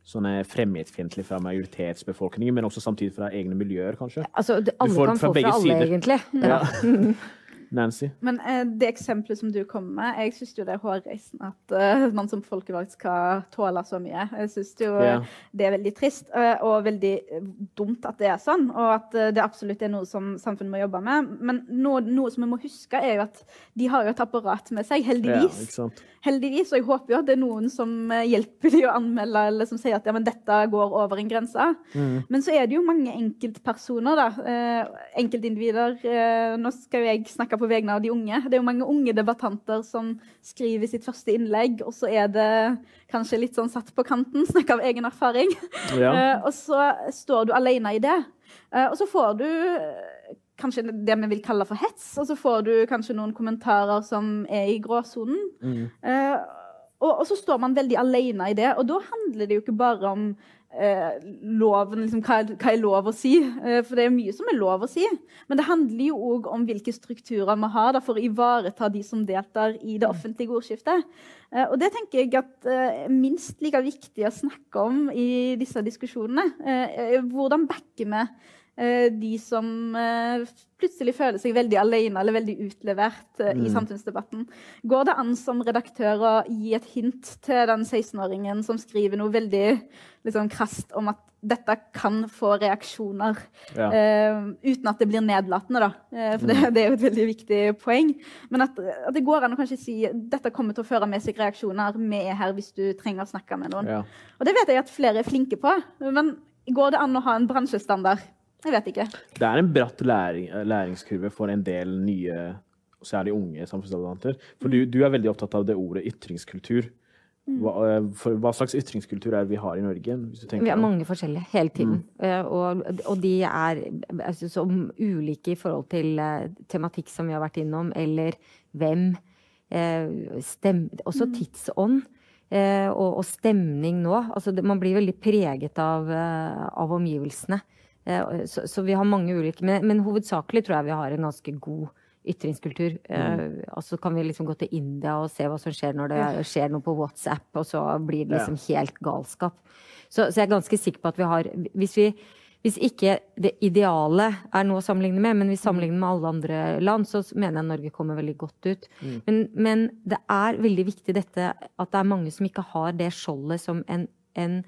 sånne fremmedfiendtlige fra majoritetsbefolkningen, men også samtidig fra egne miljøer, kanskje. Altså, alle kan få fra alle, egentlig. Ja. (laughs) Nancy? Men eh, det eksempelet som du kommer med, jeg syns jo det er hårreisende at uh, man som folkevalgt skal tåle så mye. Jeg syns jo Ja. det er veldig trist uh, og veldig eh, dumt at det er sånn, og at uh, det absolutt er noe som samfunnet må jobbe med. Men noe, noe som vi må huske, er jo at de har jo et apparat med seg, heldigvis. sant? Heldigvis, og jeg håper jo at det er noen som hjelper dem å anmelde, eller som sier at ja, men dette går over en grense. Men så er det jo mange enkeltpersoner, da. Enkeltindivider. Nå skal jo jeg snakke på vegne av de unge. Det er jo mange unge debattanter som skriver sitt første innlegg, og så er det kanskje litt sånn satt på kanten, snakk av egen erfaring. Ja. Uh, (laughs) og så står du alene i det. Uh, og så får du kanskje det vi vil kalle for hets, og så får du kanskje noen kommentarer som er i gråsonen. Eh, og, og så står man veldig alene i det, og da handler det jo ikke bare om eh, loven, liksom, hva, hva er lov å si? Eh, for det er mye som er lov å si. Men det handler jo òg om hvilke strukturer vi har da, for å ivareta de som deltar i det offentlige ordskiftet. Eh, og det tenker jeg at eh, er minst like viktig å snakke om i disse diskusjonene. Eh, eh, hvordan backer vi eh, de som eh, plutselig føler seg veldig alene eller veldig utlevert eh, i samfunnsdebatten. Går det an som redaktør å gi et hint til den 16-åringen som skriver noe veldig liksom, krast om at dette kan få reaksjoner, Ja. eh, uten at det blir nedlatende, da. Eh, for det, (laughs) det er jo et veldig viktig poeng. Men at, at det går an å kanskje si dette kommer til å føre med seg reaksjoner. Vi er her hvis du trenger å snakke med noen. Ja. Og det vet jeg at flere er flinke på. Men går det an å ha en bransjestandard? Jeg vet ikke. Det er en bratt læring, læringskurve for en del nye, særlig unge samfunnsdebattanter. For du, du er veldig opptatt av det ordet ytringskultur. Hva, eh, for, hva slags ytringskultur er det vi har i Norge? Vi har mange forskjellige hele tiden. Mm. Og, og de er altså, ulike i forhold til eh, tematikk som vi har vært innom, eller hvem. eh, Stem, også tidsånd. eh, Og, og stemning nå. Altså, man blir veldig preget av, eh, av omgivelsene. Eh, så, så, vi har mange ulike. Men, men, hovedsakelig tror jeg vi har en ganske god ytringskultur. Eh, mm. Eh, altså kan vi liksom gå til India og se hva som skjer når det skjer noe på WhatsApp, og så blir det liksom helt galskap. Så, så jeg er ganske sikker på at vi har Hvis vi hvis ikke det ideale er noe å sammenligne med, men vi sammenligner med alle andre land, så mener jeg Norge kommer veldig godt ut. Mm. Men, men, det er veldig viktig dette at det er mange som ikke har det skjoldet som en, en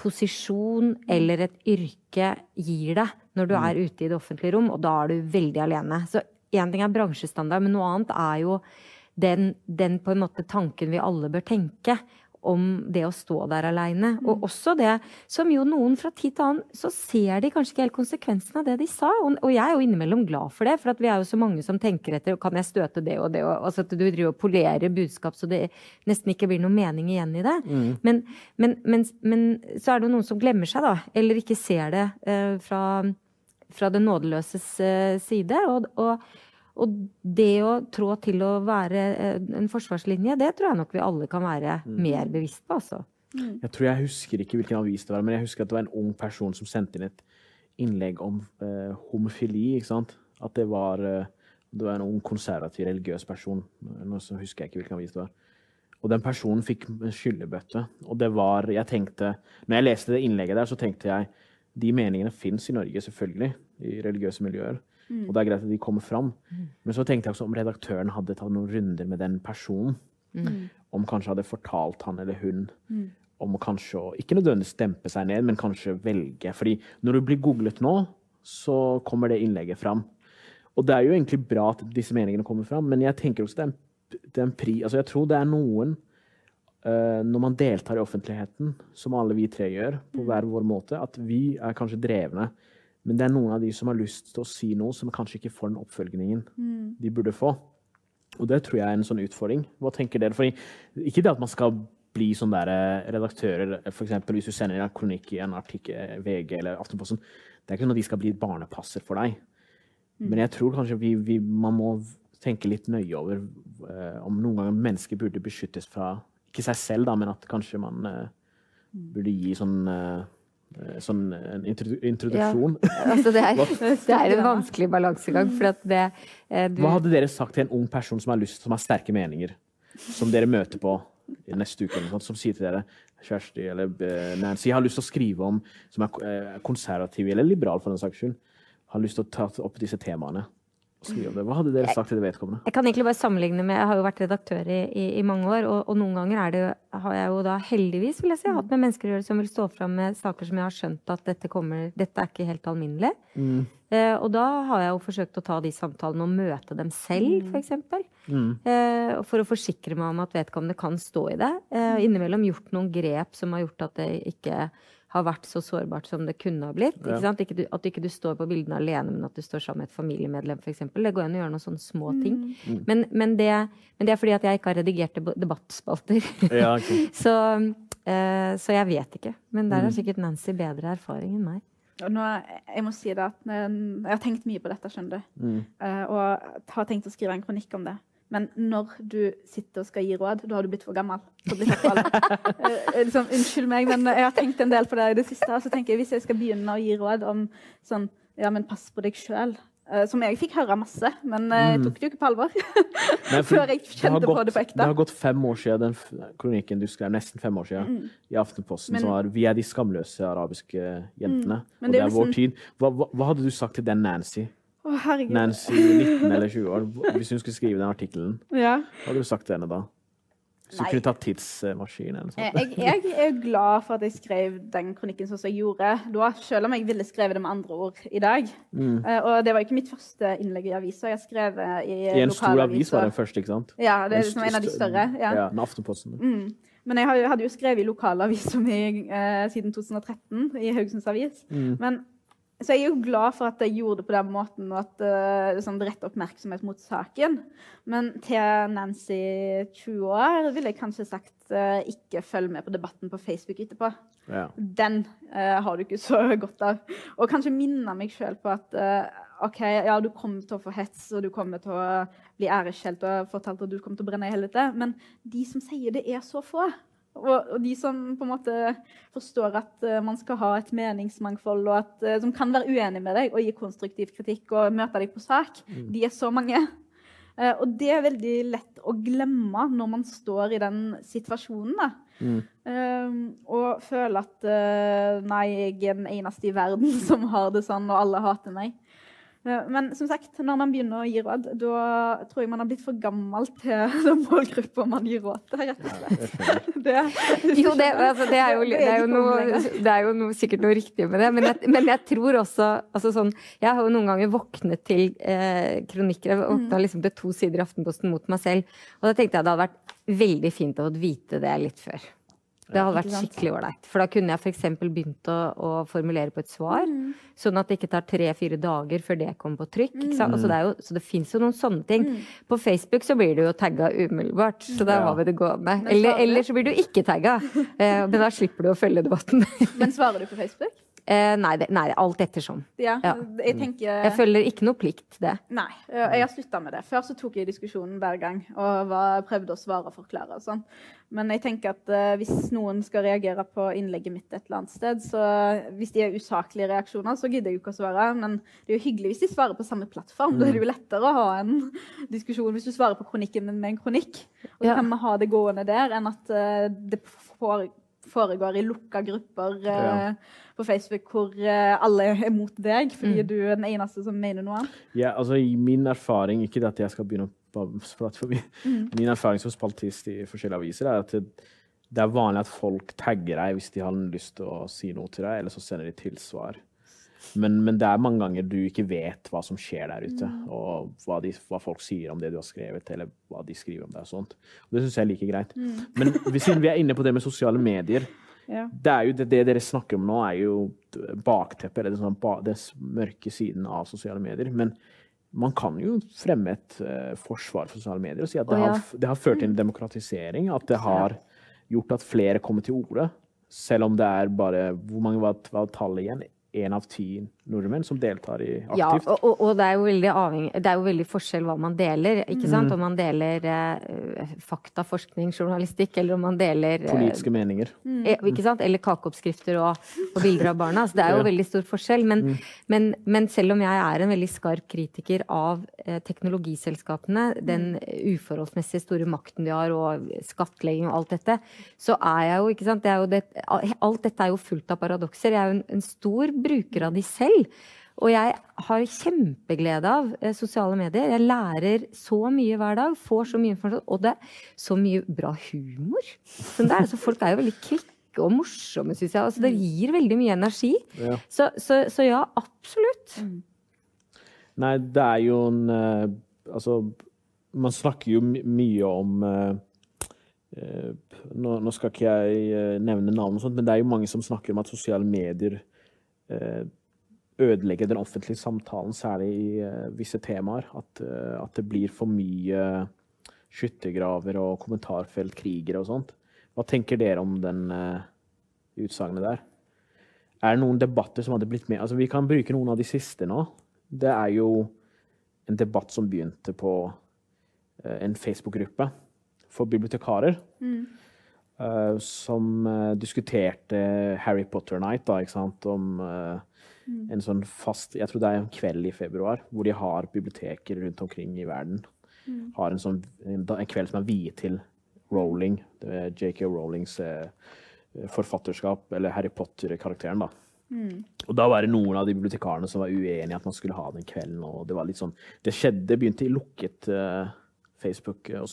posisjon eller et yrke gir deg når du mm. er ute i det offentlige rom, og da er du veldig alene. Så én ting er bransjestandard, men noe annet er jo den, den på en måte tanken vi alle bør tenke om det å stå der aleine. Og mm. også det som jo noen fra tid til annen så ser de kanskje ikke helt konsekvensen av det de sa. Og, jeg er jo innimellom glad for det, for vi er jo så mange som tenker etter kan jeg støte det og det, og altså at du driver og polerer budskap så det nesten ikke blir noe mening igjen i det. Mm. Men, men, men, men, så er det jo noen som glemmer seg, da. Eller ikke ser det uh, fra, fra det nådeløses uh, side. og, og og det å trå til å være eh, en forsvarslinje, det tror jeg nok vi alle kan være mm. mer bevisst på. altså. Mm. Jeg tror jeg husker ikke hvilken avis det var, men jeg husker at det var en ung person som sendte inn et innlegg om eh, homofili. ikke sant? At det var, eh, det var en ung konservativ religiøs person. Nå så husker jeg ikke hvilken avis det var. Og den personen fikk skyllebøtte. Og det var Jeg tenkte Når jeg leste det innlegget der, så tenkte jeg de meningene fins i Norge, selvfølgelig. I religiøse miljøer. Mm. Og det er greit at de kommer fram. Mm. Men så tenkte jeg også om redaktøren hadde tatt noen runder med den personen. Mm. Om kanskje hadde fortalt han eller hun mm. om å kanskje ikke nødvendigvis dempe seg ned, men kanskje velge. Fordi når du blir googlet nå, så kommer det innlegget fram. Og det er jo egentlig bra at disse meningene kommer fram, men jeg tenker også det er en, det er en pri... Altså jeg tror det er noen uh, når man deltar i offentligheten, som alle vi tre gjør, på mm. hver vår måte, at vi er kanskje drevne men det er noen av de som har lyst til å si noe, som kanskje ikke får den oppfølgingen mm. de burde få. Og det tror jeg er en sånn utfordring. Hva tenker dere? Fordi, ikke det at man skal bli sånn der eh, redaktører, f.eks. hvis du sender en kronikk i en artikkel, eh, VG eller Aftenposten. Det er ikke sånn at de skal bli barnepasser for deg. Mm. Men jeg tror kanskje vi, vi, man må tenke litt nøye over uh, om noen ganger mennesker burde beskyttes fra Ikke seg selv, da, men at kanskje man uh, burde gi sånn Eh, sånn en introduksjon. Ja, altså det, er, (laughs) det, er, en vanskelig balansegang. Det, eh, du... Hva hadde dere sagt til en ung person som har lyst, som har sterke meninger, som dere møter på neste uke, sånt, som sier til dere Kjersti eller Nancy, Nancy har lyst til å skrive om, som er konservativ eller liberal for den saks skyld, har lyst til å ta opp disse temaene? Hva hadde dere sagt til det vedkommende? Jeg kan egentlig bare sammenligne med, jeg har jo vært redaktør i, i, i mange år, og, og, noen ganger det, har jeg jo da heldigvis vil jeg si, hatt med mennesker å gjøre som vil stå fram med saker som jeg har skjønt at dette, kommer, dette er ikke helt alminnelig. Mm. Eh, og da har jeg jo forsøkt å ta de samtalene og møte dem selv, f.eks. For, mm. eh, for å forsikre meg om at vedkommende kan stå i det. Eh, innimellom gjort noen grep som har gjort at det ikke har vært så sårbart som det kunne ha blitt. Ikke sant? Ikke du, at ikke du står på bildene alene, men at du står sammen med et familiemedlem f.eks. Det går an å gjøre noen sånne små ting. Mm. Men, men, det, men, det, er fordi at jeg ikke har redigert debattspalter. Ja, okay. (laughs) så, eh, så, jeg vet ikke. Men der har mm. sikkert Nancy bedre erfaring enn meg. Nå, jeg må si det at jeg har tenkt mye på dette, skjønner du. Mm. Uh, og har tenkt å skrive en kronikk om det. Men når du sitter og skal gi råd, da har du blitt for gammel bli uh, (laughs) liksom, Unnskyld meg, men jeg har tenkt en del på det i det siste. Så tenker jeg Hvis jeg skal begynne å gi råd om sånn Ja, men pass på deg sjøl. Uh, som jeg fikk høre masse, men jeg mm. tok det jo ikke på alvor. Nei, (laughs) Før jeg kjente gått, på det på ekte. Det har gått fem år siden den kronikken du skrev, nesten fem år siden, mm. i Aftenposten, men, som var 'Vi er de skamløse arabiske jentene'. Mm. Og det, er liksom, vår tid. Hva, hva, hva hadde du sagt til den Nancy? Å, herregud. Nancy 19 eller 20 år, hvis hun skulle skrive den artikkelen, ja. hva hadde du sagt til henne da? Så du kunne tatt tidsmaskin eller sånt. Jeg, jeg, er glad for at jeg skrev den kronikken sånn som jeg gjorde da, selv om jeg ville skrevet det med andre ord i dag. Mm. Uh, og det var ikke mitt første innlegg i avisa. Jeg skrev i, I en stor avis var den første, ikke sant? Ja, det er liksom en av de større. Ja, ja med Aftenposten. Mm. Men jeg hadde jo skrevet i lokalavisa mi eh, siden 2013, i Haugesunds Avis. Mm. Men så jeg er jo glad for at jeg gjorde det på den måten, og at uh, liksom, det rett oppmerksomhet mot saken. Men til Nancy 20 år ville jeg kanskje sagt uh, ikke følg med på debatten på Facebook etterpå. Ja. Den uh, har du ikke så godt av. Og kanskje minne meg sjøl på at OK, ja, du kommer til å få hets, og du kommer til å bli æreskjelt og fortalt at du kommer til å brenne i helvete, men de som sier det, er så få. Og, de som på en måte forstår at uh, man skal ha et meningsmangfold, og at, uh, som kan være uenig med deg og gi konstruktiv kritikk og møte deg på sak, mm. de er så mange. Uh, og det er veldig lett å glemme når man står i den situasjonen. da. Mm. og føler at nei, jeg er den eneste i verden (laughs) som har det sånn, og alle hater meg. Men som sagt, når man begynner å gi råd, da tror jeg man har blitt for gammel til (laughs) den målgruppa man gir råd til, rett og slett. (laughs) Det, jo, det, altså, det, er jo, det, er jo noe, (laughs) det er jo noe, sikkert noe riktig med det, men jeg, men jeg tror også altså sånn, Jeg har jo noen ganger våknet til eh, kronikker. Jeg våkna mm. liksom til to sider i Aftenposten mot meg selv. Og da tenkte jeg det hadde vært veldig fint å vite det litt før. Det hadde vært skikkelig ålreit. For da kunne jeg f.eks. begynt å, å, formulere på et svar. Mm. Sånn at det ikke tar tre-fire dager før det kommer på trykk. Mm. Altså det jo, så det fins jo noen sånne ting. Mm. På Facebook så blir du jo tagga umiddelbart, så da har vi det gående. Eller, eller, så blir du ikke tagga. Eh, men da slipper du å følge debatten. (laughs) men svarer du på Facebook? Eh, nei, det, nei, alt ettersom. Ja, ja. Jeg, tenker, jeg føler ikke noe plikt, det. Nei, jeg har slutta med det. Før så tok jeg diskusjonen hver gang og var, prøvde å svare og forklare. og sånn. Men jeg tenker at uh, hvis noen skal reagere på innlegget mitt et eller annet sted, så hvis de er usaklige reaksjoner, så gidder jeg jo ikke å svare. Men det er jo hyggelig hvis de svarer på samme plattform. Mm. Da er det jo lettere å ha en diskusjon hvis du svarer på kronikken min med en kronikk. Og ja. kan vi ha det gående der, enn at uh, det foregår i lukka grupper. Uh, ja på Facebook hvor uh, alle er mot deg fordi mm. du er den eneste som mener noe annet? Ja, altså i min erfaring, ikke at jeg skal begynne å prate forbi, mm. min erfaring som spaltist i forskjellige aviser er at det, det, er vanlig at folk tagger deg hvis de har lyst til å si noe til deg, eller så sender de tilsvar. Men, men, det er mange ganger du ikke vet hva som skjer der ute, mm. og hva, de, hva, folk sier om det du har skrevet, eller hva de skriver om deg. og sånt. Og det syns jeg er like greit. Mm. Men siden vi er inne på det med sosiale medier, ja. Det, er jo, det, det, dere snakker om nå, er jo bakteppet, eller sånn, den mørke siden av sosiale medier. Men man kan jo fremme et uh, forsvar for sosiale medier og si at det, oh, ja. har, det har, ført til en demokratisering. At det har gjort at flere kommer til orde. Selv om det er bare Hvor mange var, var tallet igjen? én av ti nordmenn som deltar i aktivt. Ja, og, og det, er jo avhengig, det er jo veldig forskjell hva man deler. ikke sant? Mm. Om man deler eh, fakta, forskning, journalistikk, eller om man deler eh, Politiske meninger. Mm. ikke sant? Eller kakeoppskrifter og, og, bilder av barna. Så det er jo ja. veldig stor forskjell. Men, mm. men, men, selv om jeg er en veldig skarp kritiker av eh, teknologiselskapene, den uforholdsmessig store makten de har, og skattlegging og alt dette, så er jeg jo ikke sant? Det det, alt dette er jo fullt av paradokser. Jeg er jo en, en stor bruker av de selv. Og jeg har kjempeglede av eh, sosiale medier. Jeg lærer så mye hver dag. Får så mye informasjon. Og det er så mye bra humor. Som det er. Så folk er jo veldig kvikke og morsomme, syns jeg. Altså, det gir veldig mye energi. Ja. Så, så, så, ja, absolutt. Mm. Nei, det er jo en uh, Altså, man snakker jo mye om uh, uh, nå, nå, skal ikke jeg nevne navn, og sånt, men det er jo mange som snakker om at sosiale medier Eh, ødelegge den offentlige samtalen, særlig i eh, visse temaer. At, eh, at det blir for mye skyttergraver og kommentarfeltkrigere og sånt. Hva tenker dere om den uh, utsagnet der? Er det noen debatter som hadde blitt med? Altså, vi kan bruke noen av de siste nå. Det er jo en debatt som begynte på uh, en Facebook-gruppe for bibliotekarer. Mm. Uh, som uh, diskuterte Harry Potter Night, da, ikke sant, om. En sånn fast Jeg tror det er en kveld i februar hvor de har biblioteker rundt omkring i verden. Mm. Har en, sånn, en, en, kveld som er viet til Rowling, JK Rowlings forfatterskap, eller Harry Potter-karakteren, da. Mm. Og da var det noen av de bibliotekarene som var uenige i at man skulle ha den kvelden. og Det var litt sånn, det skjedde, begynte i lukket Facebook. og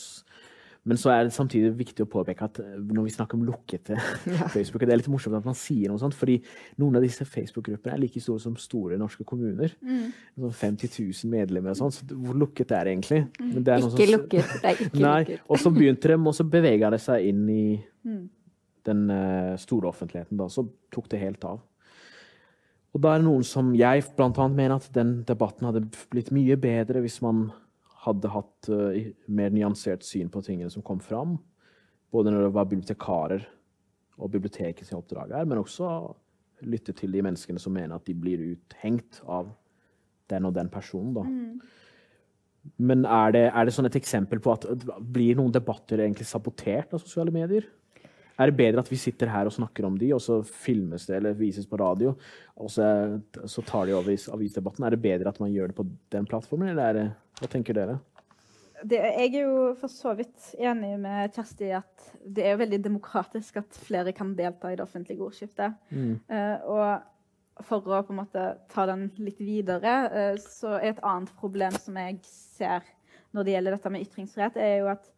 men så er det samtidig viktig å påpeke at eh, når vi snakker om lukkete (laughs) ja. Facebook, det er litt morsomt at man sier noe sånt, fordi noen av disse Facebook-gruppene er like store som store norske kommuner. Mm. Sånn 50 000 medlemmer og sånn. Så hvor lukket det er egentlig? Mm. Det er ikke som, lukket. Det er (laughs) ikke nei, lukket. Og så begynte de, og så bevega det seg inn i mm. den uh, store offentligheten. Da, så tok det helt av. Og da er det noen som jeg blant annet mener at den debatten hadde blitt mye bedre hvis man hadde hatt uh, mer nyansert syn på tingene som kom fram. Både når det var bibliotekarer og bibliotekets oppdrag her, men også lytte til de menneskene som mener at de blir uthengt av den og den personen. Da. Mm. Men er det, er det sånn et eksempel på at blir noen debatter egentlig sabotert av sosiale medier? Er det bedre at vi sitter her og snakker om de, og så filmes det eller vises på radio, og så, så tar de over avisdebatten? Er det bedre at man gjør det på den plattformen, eller er det, hva tenker dere? Det, jeg er jo for så vidt enig med Kjersti i at det er veldig demokratisk at flere kan delta i det offentlige ordskiftet. Mm. Uh, og for å på en måte ta den litt videre, uh, så er et annet problem som jeg ser når det gjelder dette med ytringsfrihet, er jo at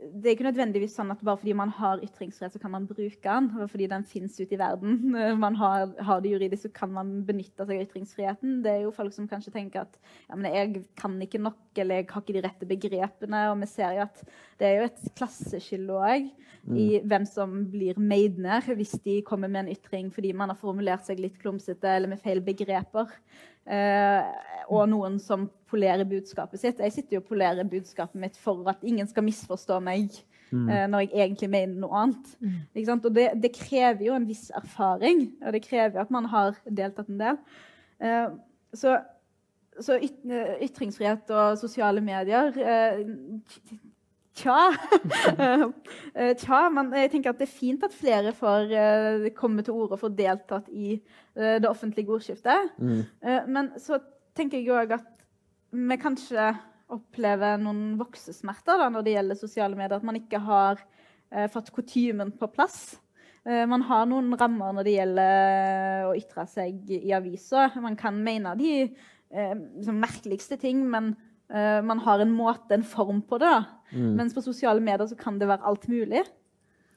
det er ikke nødvendigvis sånn at bare fordi man har ytringsfrihet, så kan man bruke den. Fordi den fins ute i verden. (laughs) Man har, har, det juridisk, så kan man benytte seg av ytringsfriheten. Det er jo folk som kanskje tenker at ja, men jeg kan ikke nok, eller jeg har ikke de rette begrepene. Og vi ser jo at det er jo et klasseskille òg mm. i hvem som blir made hvis de kommer med en ytring fordi man har formulert seg litt klumsete eller med feil begreper. Uh, og noen som polerer budskapet sitt. Jeg sitter jo og polerer budskapet mitt for at ingen skal misforstå meg mm. uh, når jeg egentlig mener noe annet. Mm. Og det, det, krever jo en viss erfaring, og det krever at man har deltatt en del. Uh, så, så yt ytringsfrihet og sosiale medier Tja. (laughs) Eh, tja, men jeg tenker at det er fint at flere får uh, komme til orde og få deltatt i uh, det offentlige ordskiftet. Mm. Men så tenker jeg òg at vi kanskje opplever noen voksesmerter da, når det gjelder sosiale medier. At man ikke har fått kutymen på plass. man har noen rammer når det gjelder å ytre seg i aviser. Man kan mene de merkeligste ting, men Uh, man har en måte, en form på det. Mm. Mens på sosiale medier så kan det være alt mulig.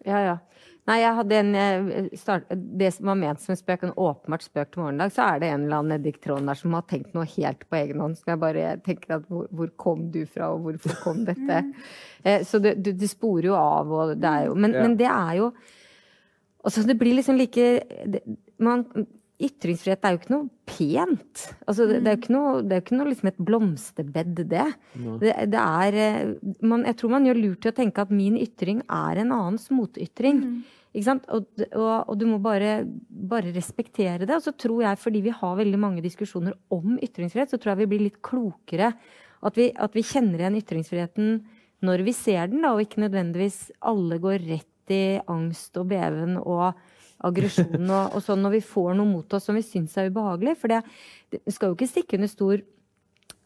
Ja, ja. Nei, jeg hadde en eh, start, Det som var ment som en spøk, en åpenbart spøk til morgendag, så er det en eller annen nedi Trond der som har tenkt noe helt på egen hånd. Som jeg bare tenker at hvor, hvor kom du fra, og hvorfor kom (laughs) dette? Mm. Eh, så det, det, det, sporer jo av, og det er jo Men, ja. men det er jo Altså, det blir liksom like det, man, Ytringsfrihet er jo ikke noe pent. Altså, det, det, er jo ikke noe, det er ikke noe liksom et blomsterbed, det. det, det er, eh, man, jeg tror man gjør lurt i å tenke at min ytring er en annens motytring. Mm. Ikke sant? Og, og, og, du må bare, bare, respektere det. Og så tror jeg, fordi vi har veldig mange diskusjoner om ytringsfrihet, så tror jeg vi blir litt klokere. At vi, at vi kjenner igjen ytringsfriheten når vi ser den, da, og ikke nødvendigvis alle går rett i angst og beven og aggresjon og, og, sånn når vi får noe mot oss som vi syns er ubehagelig. For det, det skal jo ikke stikke under stor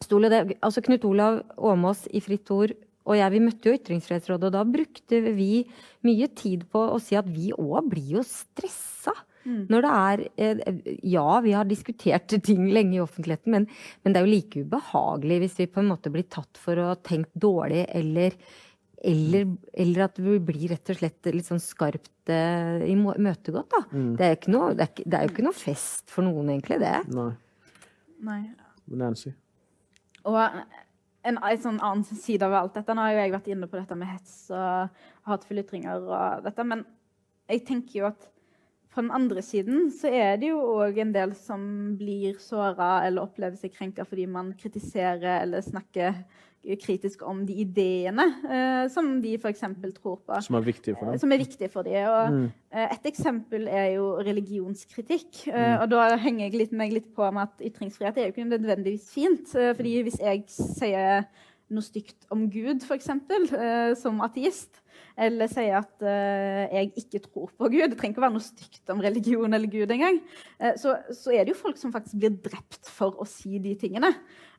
stol. Det, altså Knut Olav Åmås i Fritt Ord og jeg, vi møtte jo Ytringsfrihetsrådet, og da brukte vi mye tid på å si at vi òg blir jo stressa. Mm. Når det er eh, Ja, vi har diskutert ting lenge i offentligheten, men, men, det er jo like ubehagelig hvis vi på en måte blir tatt for å ha tenkt dårlig eller eller, eller, at du blir rett og slett litt sånn skarpt uh, imøtegått. da. Mm. Det, er noe, det, er, det, er jo ikke noe fest for noen, egentlig, det. Nei. Nei. Nancy? Og en, en sånn annen side av alt dette Nå har jo jeg vært inne på dette med hets og hatefulle ytringer og dette, men jeg tenker jo at på den andre siden så er det jo òg en del som blir såra eller opplever seg krenka fordi man kritiserer eller snakker kritisk om de ideene uh, som de f.eks. tror på. Som er viktige for dem. Eh, som er viktige for dem. Og, mm. uh, et eksempel er jo religionskritikk. Uh, mm. Og da henger jeg litt, meg litt på med at ytringsfrihet er jo ikke nødvendigvis fint. Fordi hvis jeg sier noe stygt om Gud, f.eks., uh, som ateist, eller sier at uh, jeg ikke tror på Gud. Det trenger ikke å være noe stygt om religion eller Gud engang. Uh, så, så er det jo folk som faktisk blir drept for å si de tingene.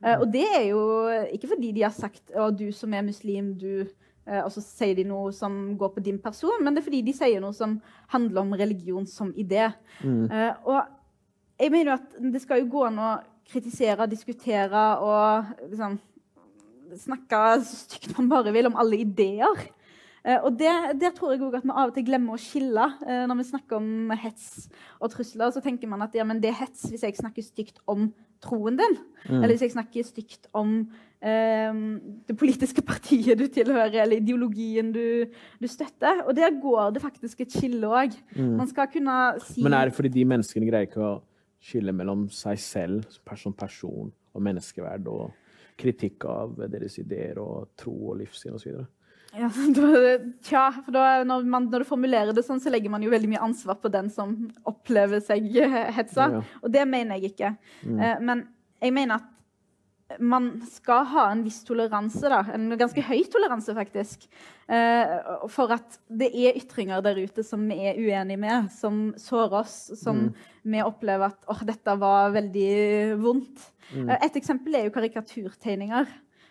Uh, og det er jo ikke fordi de har sagt at du som er muslim, du Og så sier de noe som går på din person, men det er fordi de sier noe som handler om religion som idé. Mm. og jeg mener jo at det skal jo gå an å kritisere, diskutere og liksom snakke så stygt man bare vil om alle ideer. Eh, og det, Der tror jeg også at vi av og til glemmer å skille. Eh, når vi snakker om hets og trusler, så tenker man at ja, det er hets hvis jeg snakker stygt om troen din. Mm. Eller hvis jeg snakker stygt om eh, det politiske partiet du tilhører, eller ideologien du, du, støtter. Og der går det faktisk et skille òg. Mm. Man skal kunne si Men er det fordi de menneskene greier ikke å skille mellom seg selv som person og menneskeverd og kritikk av deres ideer og tro og livssyn osv.? Ja, (laughs) tja, for da, når, man, når, du formulerer det sånn, så legger man jo veldig mye ansvar på den som opplever seg (laughs) hetsa. Ja, ja. Og det mener jeg ikke. Mm. Uh, men jeg mener at man skal ha en viss toleranse, da, en ganske høy toleranse faktisk, eh, for at det er ytringer der ute som vi er uenige med, som sårer oss, som mm. vi opplever at åh, dette var veldig vondt. Mm. Et eksempel er jo karikaturtegninger.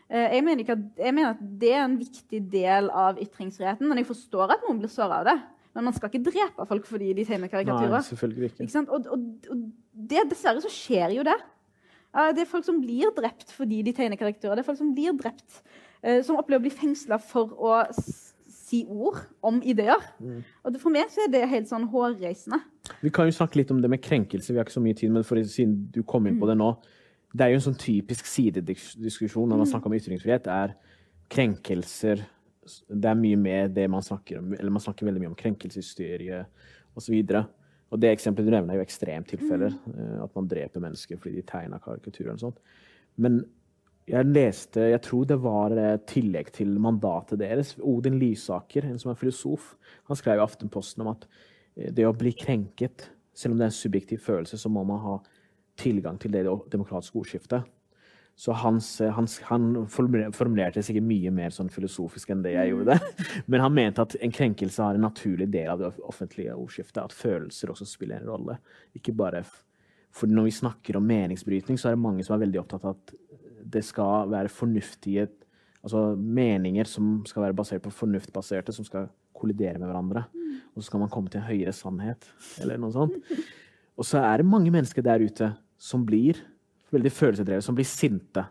Jeg mener, at, jeg mener, at, det er en viktig del av ytringsfriheten. Men jeg forstår at noen blir såra av det. Men man skal ikke drepe folk fordi de tegner karikaturer. Nei, selvfølgelig ikke. ikke og, og, og det, dessverre så skjer jo det. Det er folk som blir drept fordi de tegner karikaturer. Det er folk som blir drept, uh, som opplever å bli fengsla for å si ord om ideer. Mm. Og For meg så er det helt sånn hårreisende. Vi kan jo snakke litt om det med krenkelse. Vi har ikke så mye tid, men for, siden du kom inn på det nå Det er jo en sånn typisk sidediskusjon når man mm. snakker om ytringsfrihet. er krenkelser Det er mye med det man snakker om, eller man snakker veldig mye om krenkelseshysterie osv. Og det eksempelet du nevner, er jo ekstremtilfeller. Mm. At man dreper mennesker fordi de tegner karikaturer. og sånt. Men jeg leste, jeg tror det var tillegg til mandatet deres. Odin Lysaker, en som er filosof, han skrev i Aftenposten om at eh, det å bli krenket, selv om det er en subjektiv følelse, så må man ha tilgang til det demokratiske ordskiftet. Så hans, eh, hans, han formulerte sikkert mye mer sånn filosofisk enn det jeg gjorde. (laughs) Men han mente at en krenkelse har en naturlig del av det offentlige ordskiftet. At følelser også spiller en rolle. Ikke bare For når vi snakker om meningsbrytning, så er det mange som er veldig opptatt av at det skal være fornuftige altså meninger som skal være basert på fornuftbaserte, som skal kollidere med hverandre. Og så skal man komme til en høyere sannhet, eller noe sånt. Og så er det mange mennesker der ute som blir veldig følelsesdrevet, som blir sinte.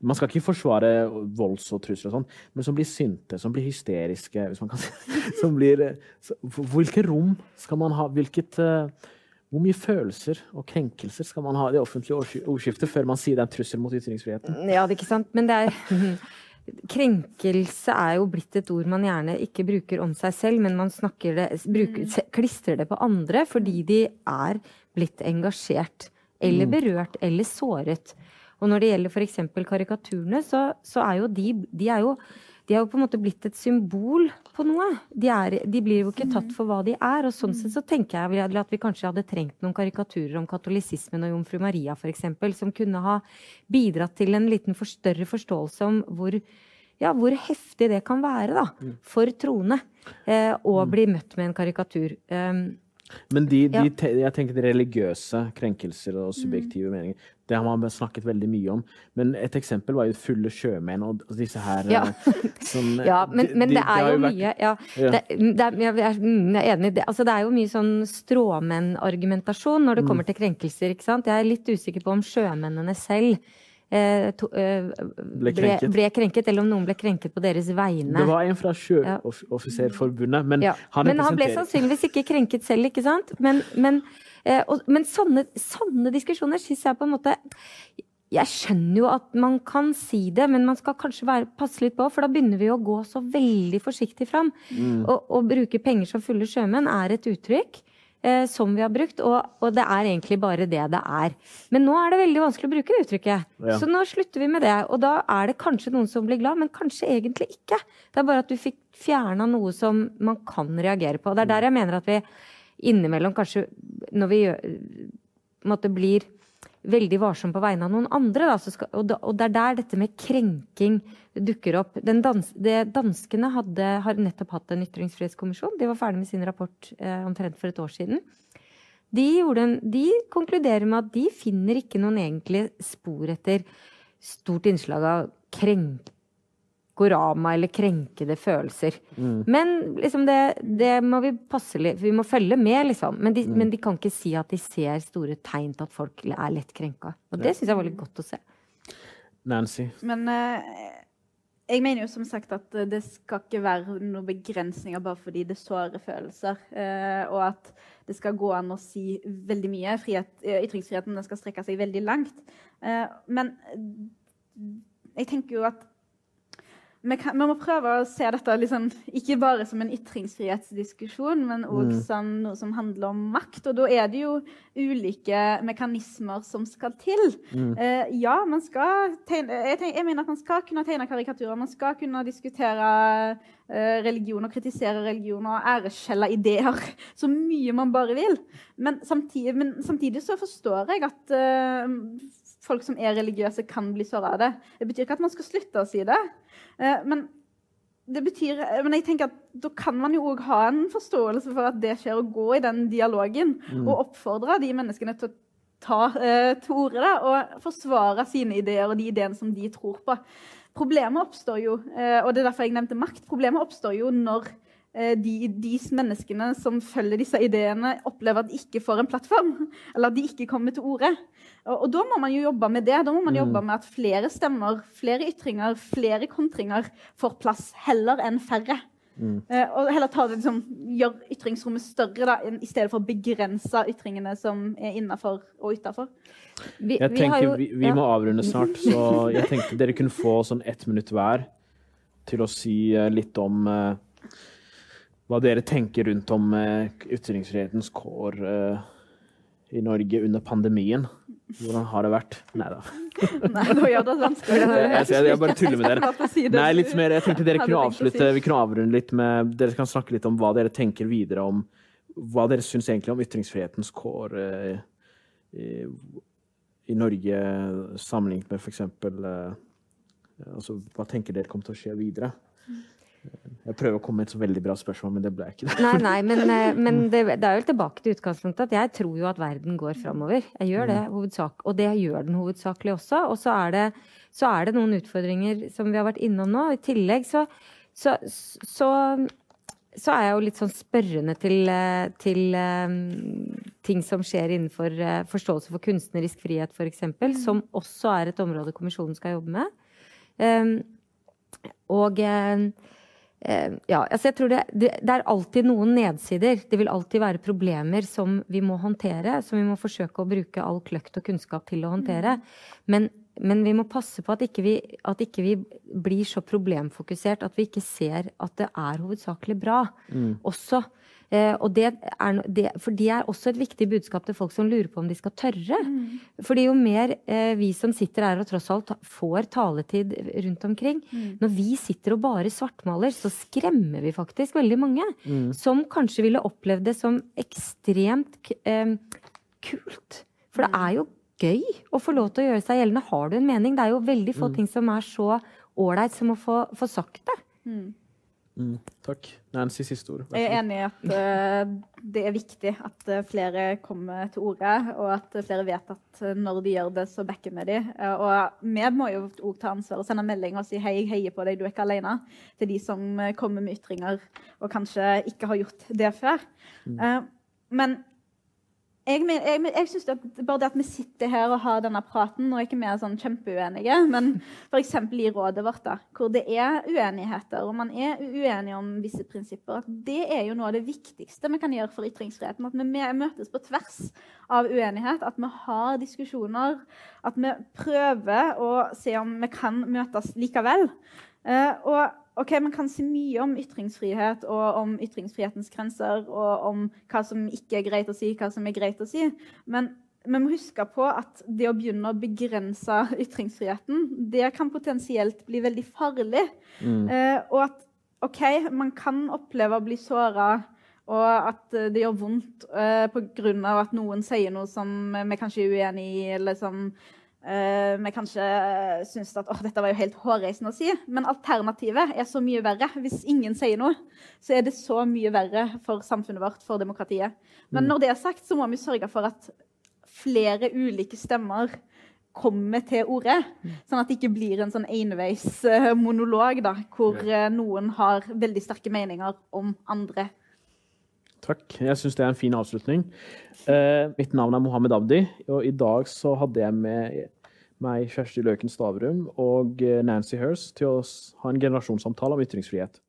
Man skal ikke forsvare volds og trusler, og sånn, men som blir sinte, som blir hysteriske hvis man kan (laughs) si. Blir, hvilke rom skal man ha? Hvilket, uh, hvor mye følelser og krenkelser skal man ha i det offentlige ordskiftet før man sier det er en trussel mot ytringsfriheten? Ja, det er ikke sant, men det er (laughs) Krenkelse er jo blitt et ord man gjerne ikke bruker om seg selv, men man det, bruker, klistrer det på andre fordi de er blitt engasjert eller mm. berørt eller såret. Og når det gjelder f.eks. karikaturene, så, så, er jo de, de er jo de er jo på en måte blitt et symbol på noe. De, er, de, blir jo ikke tatt for hva de er. og Sånn sett så tenker jeg at vi kanskje hadde trengt noen karikaturer om katolisismen og Jomfru Maria f.eks., som kunne ha bidratt til en liten for større forståelse om hvor, ja, hvor heftig det kan være da, mm. for troende eh, å mm. bli møtt med en karikatur. Um, men de, de, jeg tenker de religiøse krenkelser og subjektive mm. meninger, det har man snakket veldig mye om. Men et eksempel var jo fulle sjømenn og disse her Ja, som, (laughs) ja men, men de, det er jo vært, mye ja, ja. Det, det er, jeg, er, mm, er enig i det. Altså, det er jo mye sånn stråmenn-argumentasjon når det kommer mm. til krenkelser. ikke sant? Jeg er litt usikker på om sjømennene selv eh, to, eh, ble, krenket. Ble, krenket. eller om noen ble krenket på deres vegne. Det var en fra Sjøoffiserforbundet, men ja. han Men han ble sannsynligvis ikke krenket selv, ikke sant? Men, men, eh, og, men sånne, sånne, diskusjoner syns jeg på en måte jeg skjønner jo at man kan si det, men man skal kanskje være, passe litt på, for da begynner vi å gå så veldig forsiktig fram. Mm. Å bruke penger som fulle sjømenn er et uttrykk eh, som vi har brukt, og, og, det er egentlig bare det det er. Men nå er det veldig vanskelig å bruke det uttrykket. Ja. Så nå slutter vi med det. Og da er det kanskje noen som blir glad, men kanskje egentlig ikke. Det er bare at du fikk fjerna noe som man kan reagere på. Det er der jeg mener at vi innimellom kanskje når vi gjør, måtte blir veldig varsom på vegne av noen andre. Skal, og, da, og, det er der dette med krenking dukker opp. Dans, det, danskene hadde, har nettopp hatt en ytringsfrihetskommisjon. De var ferdig med sin rapport eh, omtrent for et år siden. De, en, de, konkluderer med at de finner ikke noen egentlige spor etter stort innslag av krenking Gorama eller krenkede følelser. Mm. Men liksom det, det, må vi passe litt Vi må følge med, liksom. Men de, mm. men de, kan ikke si at de ser store tegn til at folk er lett krenka. Og det syns jeg var litt godt å se. Nancy? Men uh, jeg mener jo som sagt at det skal ikke være noen begrensninger bare fordi det sårer følelser. Uh, og at det skal gå an å si veldig mye. Frihet, ytringsfriheten skal strekke seg veldig langt. Uh, men jeg tenker jo at vi, kan, vi, må prøve å se dette liksom, ikke bare som en ytringsfrihetsdiskusjon, men òg mm. som noe som handler om makt. Og da er det jo ulike mekanismer som skal til. Mm. Eh, ja, man skal tegne, jeg, tenker, jeg, mener at man skal kunne tegne karikaturer. Man skal kunne diskutere eh, religion og kritisere religion og æreskjelle ideer (laughs) så mye man bare vil. Men samtidig, men samtidig så forstår jeg at eh, folk som er religiøse, kan bli såra av det. Det betyr ikke at man skal slutte å si det. Eh, men det betyr, men jeg tenker at da kan man jo òg ha en forståelse for at det skjer, å gå i den dialogen mm. og oppfordre de menneskene til å ta eh, til orde og forsvare sine ideer og de ideene som de tror på. Problemet oppstår jo, eh, og det er derfor jeg nevnte makt, problemet oppstår jo når Eh, de, de, menneskene som følger disse ideene, opplever at de ikke får en plattform. Eller at de ikke kommer til orde. Og, og, da må man jo jobbe med det. Da må man mm. jobbe med at flere stemmer, flere ytringer, flere kontringer får plass, heller enn færre. Mm. Uh, og heller ta det, liksom, gjør ytringsrommet større da, i stedet for å begrense ytringene som er innafor og utafor. Vi, jeg tenker jo, vi, vi ja. må avrunde snart, så jeg tenkte dere kunne få sånn ett minutt hver til å si uh, litt om uh, hva dere tenker rundt om uh, ytringsfrihetens kår uh, i Norge under pandemien. Hvordan har det vært? Nei da. (laughs) Nei, nå gjør det vanskelig. Jeg, jeg, bare tuller med dere. Nei, litt mer, jeg tenkte dere kunne avslutte, vi kunne avrunde litt med Dere kan snakke litt om hva dere tenker videre om Hva dere syns egentlig om ytringsfrihetens kår uh, i, i, Norge sammenlignet med f.eks. Altså, hva tenker dere kommer til å skje videre? Jeg prøver å komme med et så veldig bra spørsmål, men det ble jeg ikke. Nei, nei, (laughs) men, eh, men det, det, er jo tilbake til utgangspunktet at jeg tror jo at verden går framover. Jeg gjør det, mm. hovedsak, og det gjør den hovedsakelig også. Og så er, det, så er det noen utfordringer som vi har vært innom nå. I tillegg så, så, så, så er jeg jo litt sånn spørrende til, eh, til um, ting som skjer innenfor uh, forståelse for kunstnerisk frihet, f.eks., mm. som også er et område kommisjonen skal jobbe med. Um, og uh, Eh, ja, altså jeg tror det, det, det, er alltid noen nedsider. Det vil alltid være problemer som vi må håndtere, som vi må forsøke å bruke all kløkt og kunnskap til å håndtere. Men, men vi må passe på at ikke, vi, at ikke vi blir så problemfokusert at vi ikke ser at det er hovedsakelig bra mm. også. Eh, og det er, det, for det er også et viktig budskap til folk som lurer på om de skal tørre. Mm. Fordi jo mer eh, vi som sitter her og tross alt får taletid rundt omkring mm. Når vi sitter og bare svartmaler, så skremmer vi faktisk veldig mange. Mm. Som kanskje ville opplevd det som ekstremt eh, kult. For det mm. er jo gøy å få lov til å gjøre seg gjeldende. Har du en mening? Det er jo veldig få mm. ting som er så ålreit som å få, få sagt det. Mm. Mm, takk. Nancy, siste ord. Jeg er enig i at uh, det er viktig at uh, flere kommer til orde, og at uh, flere vet at når de gjør det, så backer vi dem. og vi må jo òg ta ansvar og sende melding og si hei, jeg heier på deg, du er ikke alene. Til de som kommer med ytringer og kanskje ikke har gjort det før. Mm. men jeg, jeg, jeg synes at Bare det at vi sitter her og har denne praten Nå er ikke vi sånn kjempeuenige, men f.eks. i rådet vårt, da, hvor det er uenigheter, og man er uenige om visse prinsipper, det er jo noe av det viktigste vi kan gjøre for ytringsfriheten. At vi møtes på tvers av uenighet, at vi har diskusjoner, at vi prøver å se om vi kan møtes likevel. Uh, og ok, Man kan si mye om ytringsfrihet og om ytringsfrihetens grenser og om hva som ikke er greit å si, hva som er greit å si. Men vi må huske på at det å begynne å begrense ytringsfriheten, det kan potensielt bli veldig farlig. Mm. Eh, og at OK, man kan oppleve å bli såra, og at det gjør vondt eh, pga. at noen sier noe som vi kanskje er uenig i, eller som Uh, vi kanskje uh, syns at oh, dette var jo helt hårreisende å si, men alternativet er så mye verre. Hvis ingen sier noe, så er det så mye verre for samfunnet vårt, for demokratiet. Men mm. når det er sagt, så må vi sørge for at flere ulike stemmer kommer til orde. Mm. Sånn at det ikke blir en sånn enveismonolog uh, hvor noen har veldig sterke meninger om andre. Takk. Jeg syns det er en fin avslutning. Eh, mitt navn er Mohammed Abdi, og i dag så hadde jeg med meg Kjersti Løken Stavrum og eh, Nancy Hirst til å ha en generasjonssamtale om ytringsfrihet.